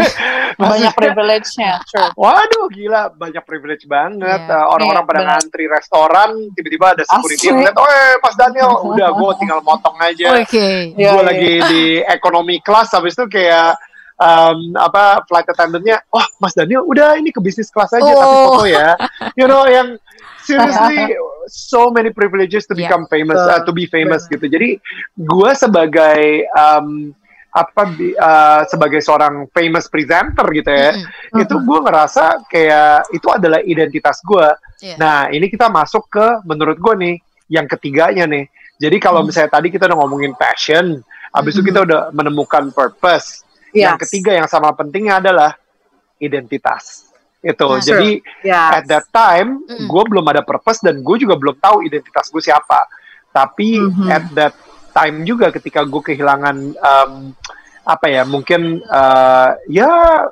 banyak privilege-nya, sure. Waduh, gila, banyak privilege banget. Yeah. Uh, Orang-orang Yeah, pada benar. ngantri restoran, tiba-tiba ada security ngeliat, oh Mas Daniel, udah gue tinggal motong aja. Oke. Iya, gue iya. lagi di economy class, habis itu kayak um, apa flight attendantnya, wah Mas Daniel, udah ini ke bisnis class aja, tapi Oh. foto ya. You know, yang seriously so many privileges to Yeah. become famous, uh, to be famous gitu. Jadi gue sebagai um, apa uh, sebagai seorang famous presenter gitu ya, Mm-mm. itu gue ngerasa kayak itu adalah identitas gue. Iya. Nah ini kita masuk ke menurut gue nih yang ketiganya nih. Jadi kalau misalnya tadi kita udah ngomongin passion, habis itu kita udah menemukan purpose. Yang Yes. ketiga yang sama pentingnya adalah identitas. Itu. Nah, Jadi Yes. at that time Mm-mm. gue belum ada purpose dan gue juga belum tahu identitas gue siapa. Tapi Mhm. at that time juga ketika gue kehilangan um, apa ya mungkin uh, ya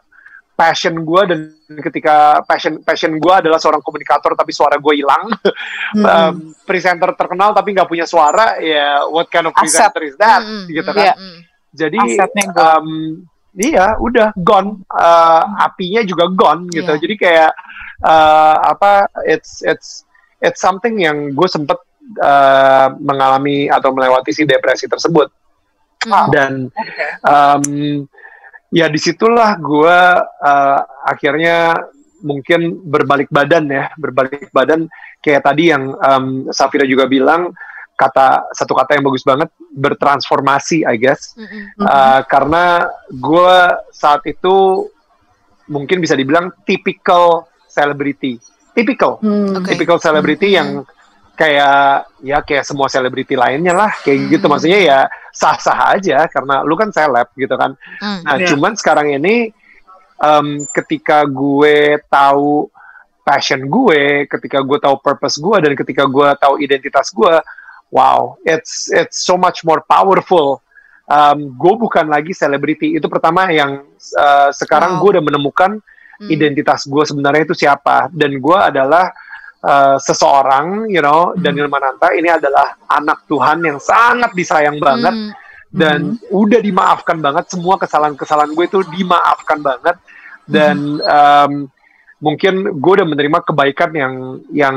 passion gue dan ketika passion passion gue adalah seorang komunikator tapi suara gue hilang Mhm. um, presenter terkenal tapi nggak punya suara ya what kind of presenter is that Mm-mm. gitu Iya. kan Mm. jadi um, iya udah gone Uh, apinya juga gone gitu Iya. jadi kayak uh, apa it's it's it's something yang gue sempet uh, mengalami atau melewati si depresi tersebut Mm. dan um, ya di situlah gue uh, akhirnya mungkin berbalik badan ya berbalik badan kayak tadi yang um, Safira juga bilang kata satu kata yang bagus banget bertransformasi I guess Mm-mm. Mhm. Uh, karena gue saat itu mungkin bisa dibilang typical celebrity typical Hmm. Oke. typical celebrity Hmm. yang kayak ya kayak semua selebriti lainnya lah kayak gitu Hmm. maksudnya ya sah-sah aja karena lu kan seleb gitu kan Mm. nah Iya. cuman sekarang ini em, ketika gue tahu passion gue ketika gue tahu purpose gue dan ketika gue tahu identitas gue wow it's it's so much more powerful Em, gue bukan lagi selebriti itu pertama yang eh, sekarang Wow. gue udah menemukan Mm. identitas gue sebenarnya itu siapa dan gue adalah uh, seseorang you know Daniel Mananta ini adalah anak Tuhan yang sangat disayang banget Mm. dan udah dimaafkan banget. Semua kesalahan-kesalahan gue itu dimaafkan banget dan um, mungkin gue udah menerima kebaikan yang yang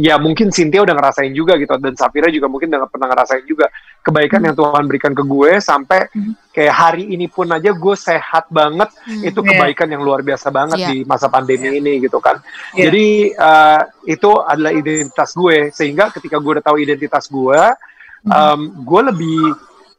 ya mungkin Cynthia udah ngerasain juga gitu dan Safira juga mungkin udah pernah ngerasain juga kebaikan yang Tuhan berikan ke gue sampai kayak hari ini pun aja gue sehat banget Mm. itu Iya. kebaikan yang luar biasa banget Iya. di masa pandemi ini gitu kan. Iya. Jadi uh, itu adalah identitas gue sehingga ketika gue udah tahu identitas gue, Mhm. um, gue lebih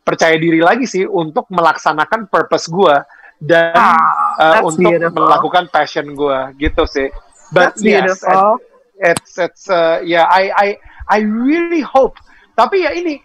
percaya diri lagi sih untuk melaksanakan purpose gue dan Ah, uh, untuk beautiful. melakukan passion gue gitu sih. But That's yes, beautiful. It's it's uh, yeah I I I really hope. Tapi ya ini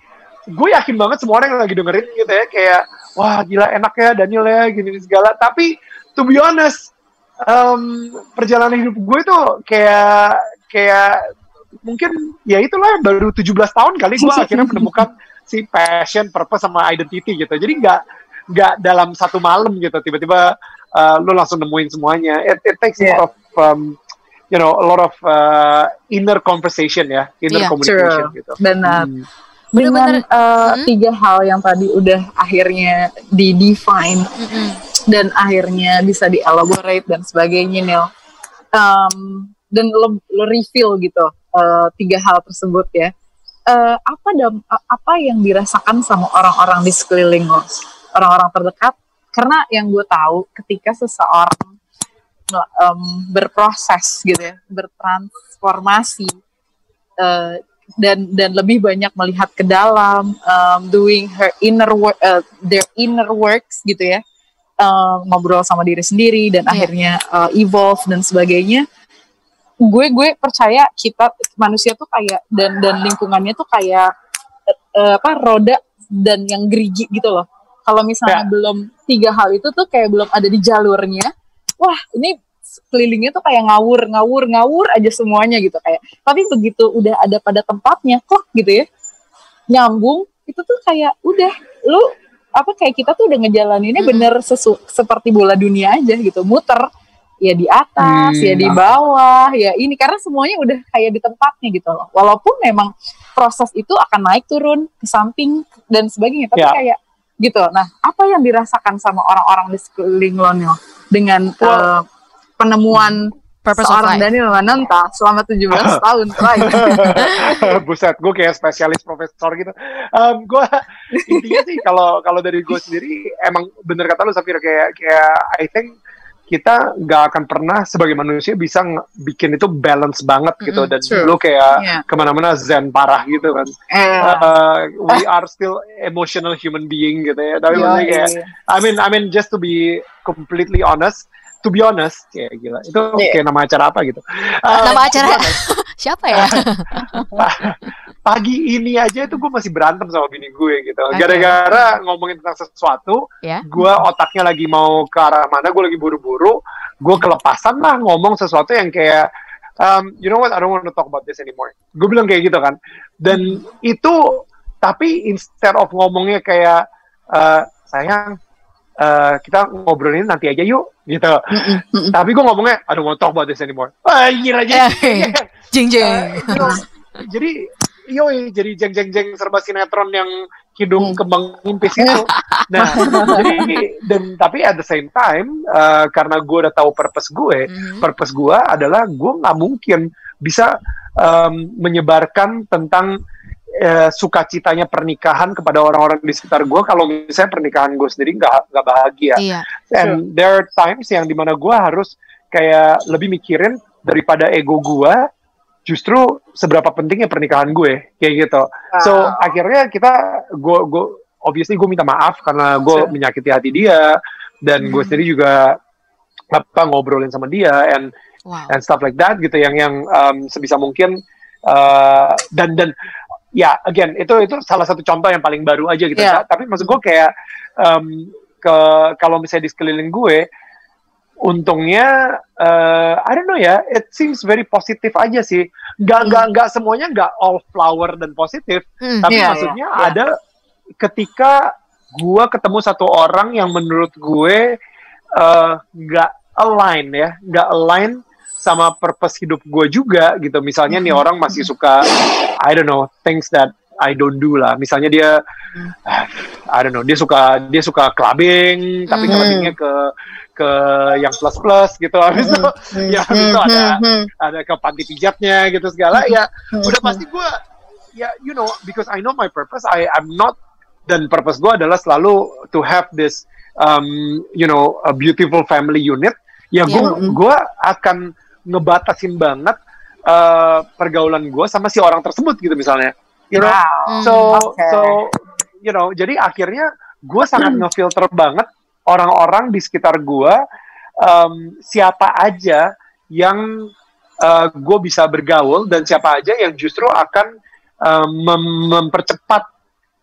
gue yakin banget semua orang yang lagi dengerin gitu ya kayak wah gila enak ya Daniel ya gini segala. Tapi to be honest um, perjalanan hidup gue itu kayak kayak mungkin ya itulah baru 17 tahun kali gue akhirnya menemukan si passion, purpose sama identity gitu. Jadi nggak nggak dalam satu malam gitu tiba-tiba uh, lu langsung nemuin semuanya. It, it takes a Yeah. lot of um, you know a lot of uh, inner conversation ya, inner Iya, communication true. gitu. Benar. Hmm. Dengan Bener-bener. uh, Hmm. tiga hal yang tadi udah akhirnya di define Mm-mm. dan akhirnya bisa dielaborate dan sebagainya Nil Um, dan lo, lo reveal gitu uh, tiga hal tersebut ya Uh, apa dam, a- apa yang dirasakan sama orang-orang di sekeliling lo orang-orang terdekat karena yang gue tahu ketika seseorang um, berproses gitu ya bertransformasi uh, dan dan lebih banyak melihat ke dalam um, doing her inner work uh, their inner works gitu ya uh, ngobrol sama diri sendiri dan Iya. akhirnya uh, evolve dan sebagainya gue gue percaya kita manusia tuh kayak dan dan lingkungannya tuh kayak eh, apa roda dan yang gerigi gitu loh kalau misalnya Ya. belum tiga hal itu tuh kayak belum ada di jalurnya wah ini kelilingnya tuh kayak ngawur ngawur ngawur aja semuanya gitu kayak tapi begitu udah ada pada tempatnya kok gitu ya nyambung itu tuh kayak udah lu apa kayak kita tuh udah ngejalaninnya Mm-mm. bener sesu, seperti bola dunia aja gitu muter ya di atas Hmm. ya di bawah ya ini karena semuanya udah kayak di tempatnya gitu loh walaupun memang proses itu akan naik turun ke samping dan sebagainya tapi Ya. kayak gitu nah apa yang dirasakan sama orang-orang di sekeliling lo nih dengan uh, penemuan Purpose seorang Daniel Mananta selama 17 tahun terakhir. Buset, gue kayak spesialis profesor gitu. Um, gue intinya sih kalau kalau dari gue sendiri emang bener kata lu Safir kayak kayak I think kita nggak akan pernah sebagai manusia bisa bikin itu balance banget gitu mm, dan true. lu kayak yeah. ke mana-mana zen parah gitu kan yeah. uh, we are still emotional human being gitu ya tapi yeah, kayak yeah. I mean I mean just to be completely honest to be honest ya gila itu yeah. kayak nama acara apa gitu uh, nama acara siapa ya pagi ini aja itu gue masih berantem sama bini gue gitu gara-gara ngomongin tentang sesuatu yeah. gue otaknya lagi mau ke arah mana gue lagi buru-buru gue kelepasan lah ngomong sesuatu yang kayak um, you know what I don't want to talk about this anymore gue bilang kayak gitu kan dan itu tapi instead of ngomongnya kayak uh, sayang uh, kita ngobrolin nanti aja yuk gitu. Tapi gue ngomongnya, I don't want to talk about this anymore. Ah, gila aja. jeng jeng. Uh, jadi, yo jadi jeng jeng jeng serba sinetron yang hidung mm. kembang impis itu. Nah, jadi dan tapi at the same time uh, karena gue udah tahu purpose gue, mm-hmm. purpose gue adalah gue nggak mungkin bisa um, menyebarkan tentang eh, sukacitanya pernikahan kepada orang-orang di sekitar gue kalau misalnya pernikahan gue sendiri nggak nggak bahagia iya. and there are times yang di mana gue harus kayak lebih mikirin daripada ego gue justru seberapa pentingnya pernikahan gue kayak gitu so uh. akhirnya kita gue gue obviously gue minta maaf karena gue sure. menyakiti hati dia dan hmm. gue sendiri juga apa ngobrolin sama dia and wow. and stuff like that gitu yang yang um, sebisa mungkin uh, dan dan ya again itu itu salah satu contoh yang paling baru aja gitu yeah. tapi maksud gue kayak um, ke kalau misalnya di sekeliling gue untungnya uh, I don't know ya it seems very positif aja sih nggak nggak mm. nggak semuanya nggak all flower dan positif mm, tapi yeah, maksudnya yeah, ada ketika gue ketemu satu orang yang menurut gue uh, nggak uh, align ya nggak align sama purpose hidup gue juga gitu. Misalnya nih orang masih suka I don't know things that I don't do lah. Misalnya dia I don't know dia suka dia suka clubbing tapi mm -hmm. clubbingnya ke ke yang plus plus gitu habis itu mm-hmm. ya habis itu ada mm-hmm. ada ke panti pijatnya gitu segala ya udah pasti gue ya you know because I know my purpose I I'm not dan purpose gue adalah selalu to have this um, you know a beautiful family unit ya gue yeah. gue akan ngebatasin banget uh, pergaulan gue sama si orang tersebut gitu misalnya you know wow. so okay. so you know jadi akhirnya gue sangat hmm. ngefilter banget orang-orang di sekitar gue um, siapa aja yang uh, gue bisa bergaul dan siapa aja yang justru akan um, mem mempercepat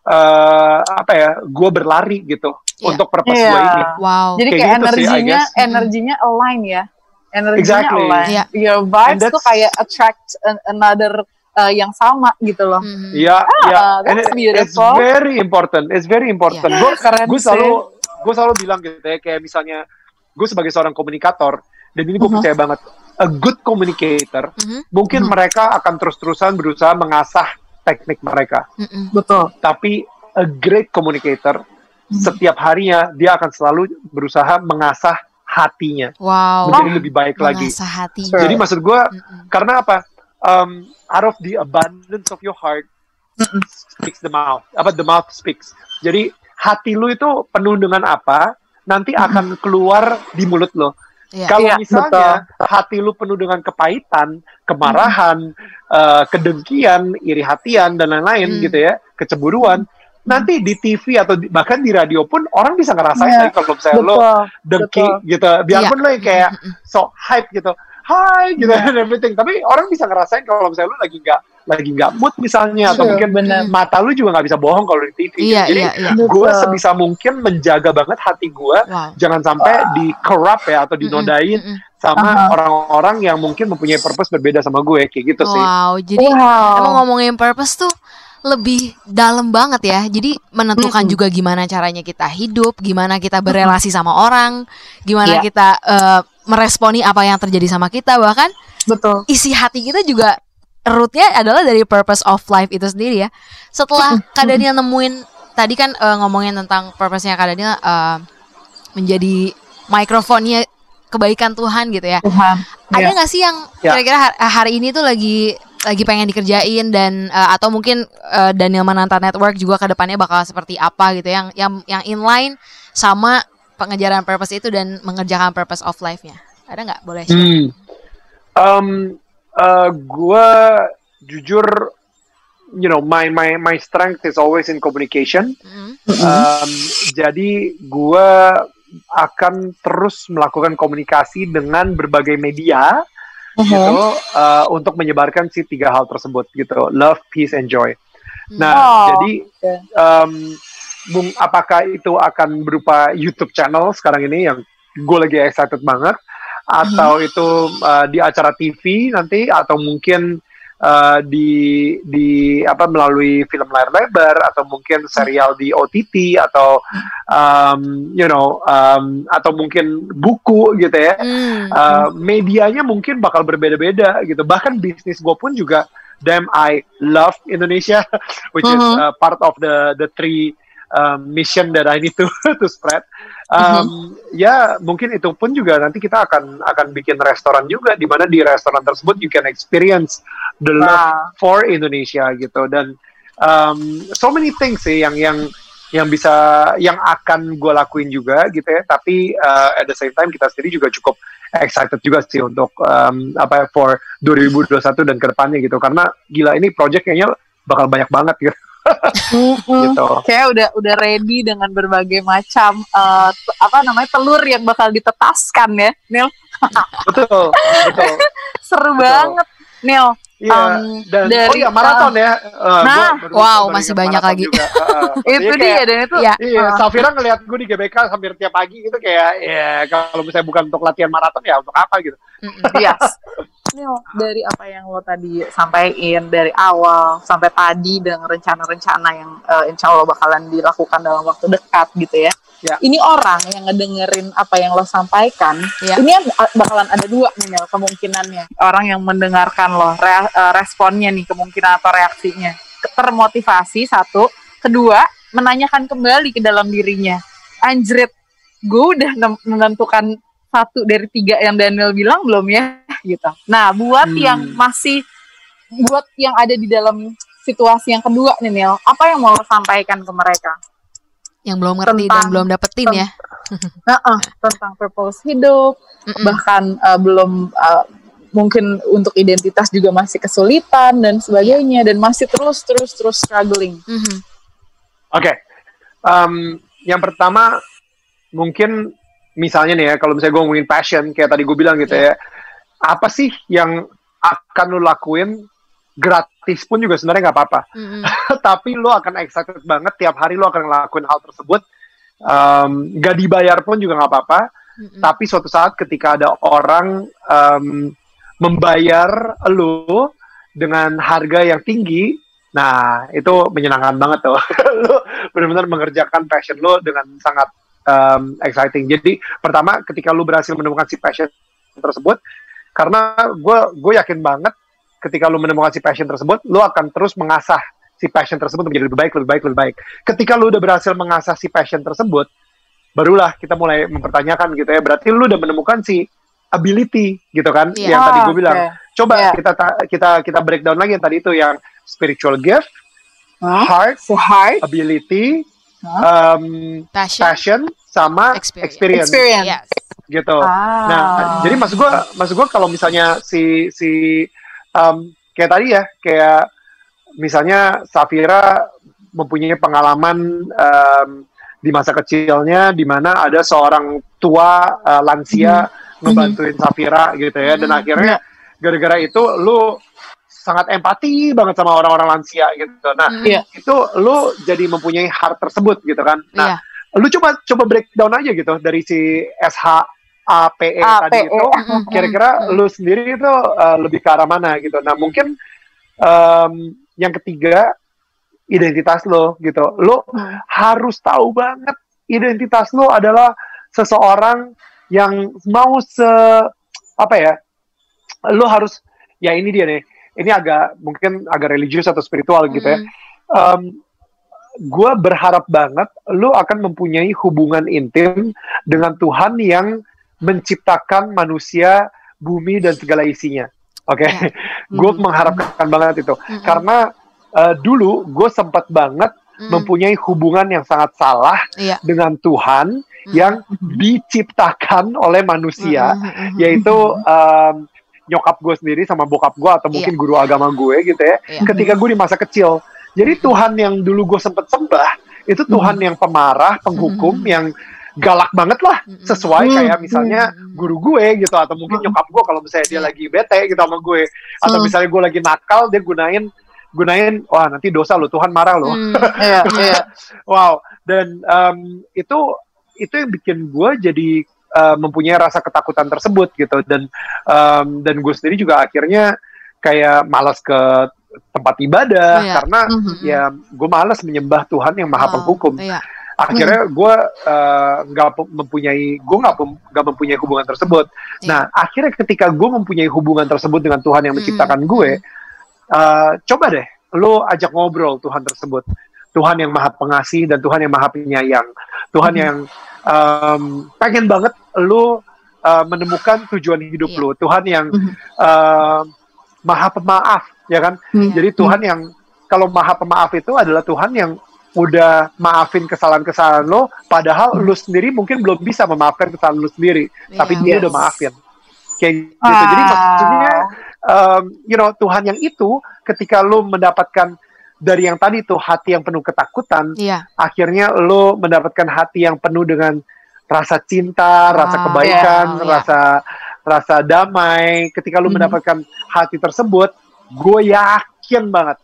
uh, apa ya gue berlari gitu yeah. untuk purpose yeah. gue ini. Wow. Jadi kayak, kayak gitu energinya sih, energinya align ya energinya exactly. oleh yeah. your vibes tuh kayak attract another uh, yang sama gitu loh. Mm-hmm. Iya, mm-hmm. yeah, ah, yeah. And it's very important. It's very important. Yeah. Gue gue selalu gue selalu bilang gitu ya kayak misalnya gue sebagai seorang komunikator dan ini gue mm-hmm. percaya banget a good communicator mm-hmm. mungkin mm-hmm. mereka akan terus-terusan berusaha mengasah teknik mereka. Mm-hmm. Betul. Tapi a great communicator mm-hmm. setiap harinya dia akan selalu berusaha mengasah hatinya wow. menjadi lebih baik lagi. Hati. Jadi maksud gue mm-hmm. karena apa? Um, out of the abundance of your heart mm-hmm. speaks the mouth. Apa the mouth speaks. Jadi hati lu itu penuh dengan apa? Nanti akan keluar di mulut lo. Yeah. Kalau yeah, misalnya betul. hati lu penuh dengan kepahitan, kemarahan, mm. uh, kedengkian, iri hatian dan lain-lain mm. gitu ya, kecemburuan, nanti di TV atau di, bahkan di radio pun orang bisa ngerasain yeah. kalau misalnya betul, lo dengki betul. gitu biarpun yeah. lo yang kayak so hype gitu hai gitu yeah. and everything tapi orang bisa ngerasain kalau misalnya lo lagi nggak lagi nggak mood misalnya atau mungkin bener. mata lu juga nggak bisa bohong kalau di TV yeah, jadi yeah, yeah. gue sebisa mungkin menjaga banget hati gue wow. jangan sampai wow. di corrupt ya atau dinodain mm -mm, mm -mm. sama orang-orang uh -huh. yang mungkin mempunyai purpose berbeda sama gue kayak gitu wow, sih wow jadi wow. emang ngomongin purpose tuh lebih dalam banget ya. Jadi menentukan mm -hmm. juga gimana caranya kita hidup, gimana kita berelasi sama orang, gimana yeah. kita uh, meresponi apa yang terjadi sama kita bahkan betul. Isi hati kita juga rootnya adalah dari purpose of life itu sendiri ya. Setelah Kak Daniel nemuin tadi kan uh, ngomongin tentang purpose-nya Kak Daniel uh, menjadi mikrofonnya kebaikan Tuhan gitu ya. Tuhan. Ada Ya. nggak sih yang Ya. kira-kira har- hari ini tuh lagi lagi pengen dikerjain dan uh, atau mungkin uh, Daniel Mananta Network juga ke depannya bakal seperti apa gitu yang yang yang inline sama pengejaran purpose itu dan mengerjakan purpose of life-nya. Ada nggak? Boleh share? Hmm. Um, uh, gue jujur, you know, my my my strength is always in communication. Mm. Um, jadi gue akan terus melakukan komunikasi dengan berbagai media gitu. Uh, untuk menyebarkan si tiga hal tersebut gitu, love, peace, and joy. Nah, Oh, jadi oke. um, Bung, apakah itu akan berupa YouTube channel sekarang ini yang gue lagi excited banget, atau itu uh, di acara TV nanti, atau mungkin uh, di di apa melalui film layar lebar, atau mungkin serial di OTT, atau um, you know, um, atau mungkin buku gitu ya. Uh, medianya mungkin bakal berbeda-beda gitu. Bahkan bisnis gue pun juga damn I love Indonesia, which is Mhm. uh, part of the the three um, mission that I need to to spread. Um, Ya mungkin itu pun juga nanti kita akan akan bikin restoran juga di mana di restoran tersebut you can experience the love Wow. for Indonesia gitu dan um, so many things sih yang yang yang bisa yang akan gue lakuin juga gitu ya tapi uh, at the same time kita sendiri juga cukup excited juga sih untuk um, apa ya, for 2021 dan ke depannya gitu karena gila ini project kayaknya bakal banyak banget gitu, gitu. Kayak udah udah ready dengan berbagai macam t- apa namanya telur yang bakal ditetaskan ya, Nil. betul betul Seru Betul. banget, Nil. Iya Um, dan oh dari- iya maraton ya Uh, Nah, gua wow, masih banyak lagi. juga. Uh, uh. Itu Jadi dia kayak- dan itu. Iya. Iya. Safira ngeliat gue di GBK hampir tiap pagi gitu kayak ya kalau misalnya bukan untuk latihan maraton ya untuk apa gitu. Yes. Nil, dari apa yang lo tadi sampaikan dari awal sampai tadi dengan rencana-rencana yang eh, insya Allah bakalan dilakukan dalam waktu dekat gitu ya. Ya. Ini orang yang ngedengerin apa yang lo sampaikan, Ya. ini bakalan ada dua nih Nil, kemungkinannya. Orang yang mendengarkan lo, re- eh, responnya nih kemungkinan atau reaksinya. Termotivasi satu, kedua menanyakan kembali ke dalam dirinya. Anjrit, gue udah menentukan satu dari tiga yang Daniel bilang belum ya gitu. Nah buat Hmm. yang masih buat yang ada di dalam situasi yang kedua nih Nil, apa yang mau lo sampaikan ke mereka? Yang belum ngerti dan Tentang- belum dapetin ya. Nah, tentang purpose hidup, Mm-mm. bahkan uh, belum uh, mungkin untuk identitas juga masih kesulitan dan sebagainya dan masih terus terus terus struggling. Mhm. Oke, Em, yang pertama mungkin misalnya nih ya kalau misalnya gue ngomongin passion kayak tadi gue bilang gitu ya, apa sih yang akan lo lakuin gratis pun juga sebenarnya nggak apa-apa. Mm-mm. tapi lo akan excited banget tiap hari lo akan ngelakuin hal tersebut um, gak dibayar pun juga nggak apa-apa Mm-mm. tapi suatu saat ketika ada orang um, membayar lo dengan harga yang tinggi nah itu menyenangkan banget tuh lo benar-benar mengerjakan passion lo dengan sangat um, exciting jadi pertama ketika lo berhasil menemukan si passion tersebut karena gue gue yakin banget ketika lu menemukan si passion tersebut, lu akan terus mengasah si passion tersebut menjadi lebih baik, lebih baik, lebih baik. Ketika lu udah berhasil mengasah si passion tersebut, barulah kita mulai mempertanyakan gitu ya. Berarti lu udah menemukan si ability gitu kan, Iya. yang tadi Ah, gue bilang. oke. Coba Iya. kita ta- kita kita breakdown lagi yang tadi itu yang spiritual gift, Hah? heart, So hard ability, Hah? um, Passion. passion, sama Experience. experience, experience. Yes. gitu. Ah. Nah, jadi maksud gua, maksud gua kalau misalnya si si um, kayak tadi ya, kayak misalnya Safira mempunyai pengalaman um, di masa kecilnya di mana ada seorang tua uh, lansia ngebantuin Safira gitu ya, dan Mhm. akhirnya gara-gara itu lu sangat empati banget sama orang-orang lansia gitu. Nah, Mm-mm. Iya. itu lu jadi mempunyai heart tersebut gitu kan. Nah, Iya. lu coba coba breakdown aja gitu dari si SHAPE tadi APE. itu Mm-mm. kira-kira lu sendiri itu uh, lebih ke arah mana gitu. Nah mungkin um, yang ketiga identitas lo gitu. Lo harus tahu banget identitas lo adalah seseorang yang mau se apa ya lo harus ya ini dia nih. Ini agak mungkin agak religius atau spiritual gitu ya. Um, gue berharap banget lu akan mempunyai hubungan intim dengan Tuhan yang menciptakan manusia, bumi dan segala isinya. Oke, okay? yeah. gue mm. mengharapkan banget itu mm -hmm. karena uh, dulu gue sempat banget mm. mempunyai hubungan yang sangat salah yeah. dengan Tuhan mm. yang diciptakan oleh manusia, mm. yaitu um, nyokap gue sendiri sama bokap gue atau mungkin yeah. guru agama gue gitu ya. Yeah. Ketika gue di masa kecil, jadi Tuhan yang dulu gue sempet sembah itu Tuhan mm. yang pemarah, penghukum, mm. yang galak banget lah sesuai kayak misalnya guru gue gitu atau mungkin nyokap gue kalau misalnya dia lagi bete gitu sama gue atau misalnya gue lagi nakal dia gunain gunain wah nanti dosa lo Tuhan marah lo hmm, iya, iya. wow dan um, itu itu yang bikin gue jadi uh, mempunyai rasa ketakutan tersebut gitu dan um, dan gue sendiri juga akhirnya kayak malas ke tempat ibadah oh, iya. karena mm -hmm. ya gue malas menyembah Tuhan yang maha oh, penghukum. iya. Akhirnya gue uh, nggak uh, mempunyai gue nggak nggak mempunyai hubungan tersebut iya. nah akhirnya ketika gue mempunyai hubungan tersebut dengan Tuhan yang menciptakan mm -hmm. gue uh, coba deh lo ajak ngobrol Tuhan tersebut Tuhan yang maha pengasih dan Tuhan yang maha penyayang Tuhan hmm. yang um, pengen banget lo uh, menemukan tujuan hidup yeah. lo Tuhan yang uh, maha pemaaf ya kan hmm. jadi Tuhan hmm. yang kalau maha pemaaf itu adalah Tuhan yang udah maafin kesalahan-kesalahan lo padahal hmm. lo sendiri mungkin belum bisa memaafkan kesalahan lo sendiri yeah. tapi dia yes. udah maafin kayak gitu ah. jadi maksudnya um, you know Tuhan yang itu ketika lo mendapatkan dari yang tadi tuh hati yang penuh ketakutan, yeah. akhirnya lo mendapatkan hati yang penuh dengan rasa cinta, rasa kebaikan, yeah, yeah. rasa rasa damai. Ketika lo mm -hmm. mendapatkan hati tersebut, gue yakin banget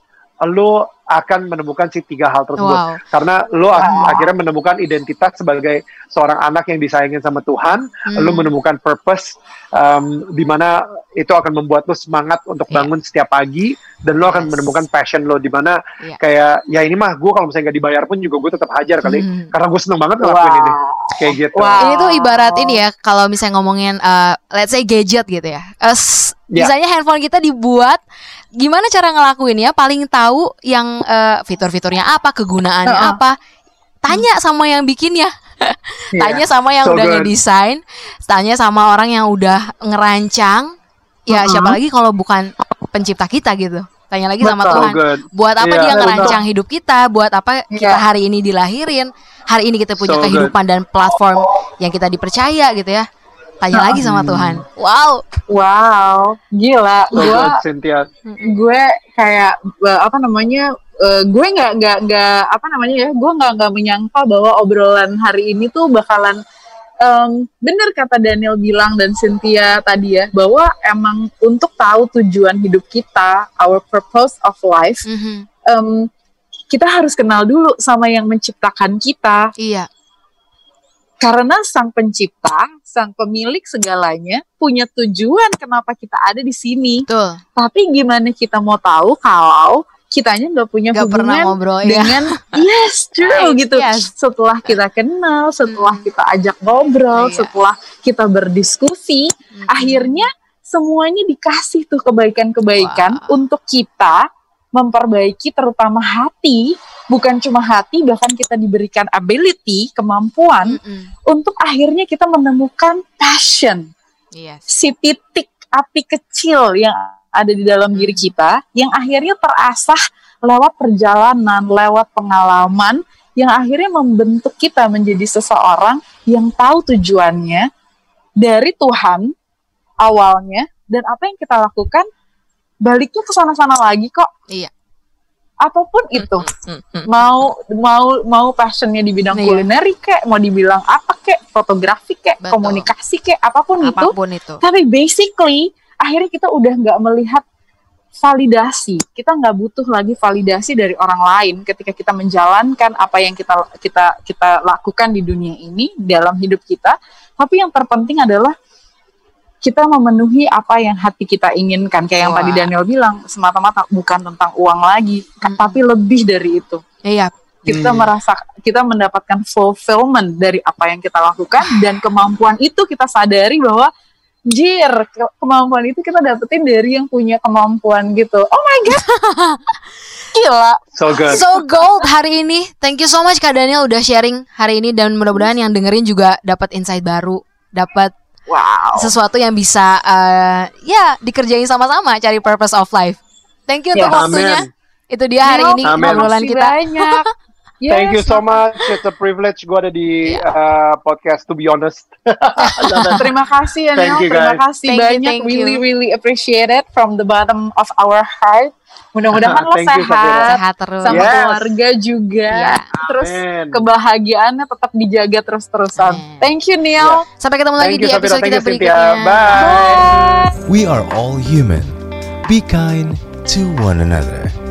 lo akan menemukan si tiga hal tersebut wow. karena lo wow. akhirnya menemukan identitas sebagai seorang anak yang disayangin sama Tuhan hmm. lo menemukan purpose um, di mana itu akan membuat lo semangat untuk iya. bangun yeah. setiap pagi dan lo akan yes. menemukan passion lo di mana yeah. kayak ya ini mah gue kalau misalnya nggak dibayar pun juga gue tetap hajar kali hmm. karena gue seneng banget ngelakuin wow. ini kayak gitu wow. ini tuh ibarat ini ya kalau misalnya ngomongin uh, let's say gadget gitu ya uh, yeah. misalnya handphone kita dibuat gimana cara ngelakuinnya paling tahu yang uh, fitur-fiturnya apa kegunaannya uh -uh. apa tanya sama yang bikinnya yeah. tanya sama yang so udah ngedesain tanya sama orang yang udah ngerancang ya uh -huh. siapa lagi kalau bukan pencipta kita gitu tanya lagi Betul. sama Tuhan good. buat apa yeah, dia ngerancang hidup kita buat apa yeah. kita hari ini dilahirin hari ini kita punya so kehidupan good. dan platform yang kita dipercaya gitu ya tanya lagi sama Tuhan. Wow. Wow, gila. Gue gue kayak eh, apa namanya? Uh, gue nggak nggak nggak apa namanya ya? Gue nggak nggak menyangka bahwa obrolan hari ini tuh bakalan um, bener kata Daniel bilang dan Cynthia tadi ya bahwa emang untuk tahu tujuan hidup kita, our purpose of life, mm -hmm. um, kita harus kenal dulu sama yang menciptakan kita. Iya. Karena sang pencipta, sang pemilik segalanya punya tujuan kenapa kita ada di sini. Tuh. Tapi gimana kita mau tahu kalau kitanya nggak punya gak hubungan pernah ngobrol, ya. dengan ya. yes true gitu. Yes. Setelah kita kenal, setelah hmm. kita ajak ngobrol, iya. setelah kita berdiskusi, hmm. akhirnya semuanya dikasih tuh kebaikan-kebaikan wow. untuk kita memperbaiki terutama hati, bukan cuma hati bahkan kita diberikan ability, kemampuan mm -mm. untuk akhirnya kita menemukan passion. Yes. Si titik api kecil yang ada di dalam diri kita yang akhirnya terasah lewat perjalanan, lewat pengalaman yang akhirnya membentuk kita menjadi seseorang yang tahu tujuannya dari Tuhan awalnya dan apa yang kita lakukan baliknya ke sana-sana lagi kok. Iya. Apa pun itu, mm, mm, mau mau mau passionnya di bidang iya. kulineri kek, mau dibilang apa kek, fotografi kek, Betul. komunikasi kek, apa pun, apa pun itu. itu. Tapi basically akhirnya kita udah nggak melihat validasi. Kita nggak butuh lagi validasi dari orang lain ketika kita menjalankan apa yang kita kita kita lakukan di dunia ini dalam hidup kita. Tapi yang terpenting adalah kita memenuhi apa yang hati kita inginkan kayak yang tadi Daniel bilang semata-mata bukan tentang uang lagi hmm. tapi lebih dari itu iya kita hmm. merasa kita mendapatkan fulfillment dari apa yang kita lakukan dan kemampuan itu kita sadari bahwa anjir ke- kemampuan itu kita dapetin dari yang punya kemampuan gitu oh my god gila So good. So gold hari ini. Thank you so much Kak Daniel udah sharing hari ini dan mudah-mudahan yang dengerin juga dapat insight baru, dapat wow sesuatu yang bisa eh, ya dikerjain sama-sama cari purpose of life. Thank you untuk Ya. waktunya. Amin. Itu dia hari ini obrolan kita. banyak Thank you Yes, so much. It's a privilege gue ada di Iya. uh, podcast to be honest. Terima kasih ya Thank Neil, you, terima guys. kasih Thank banyak, you. really really appreciate it from the bottom of our heart. Mudah-mudahan lo Thank you, sehat. Sehat terus. sama Yes. keluarga juga, Iya. terus Amin. kebahagiaannya tetap dijaga terus-terusan. Thank you Neil. Sampai ketemu lagi Thank di you, Safira. episode Thank kita you, Cynthia. berikutnya. Bye. Bye. We are all human. Be kind to one another.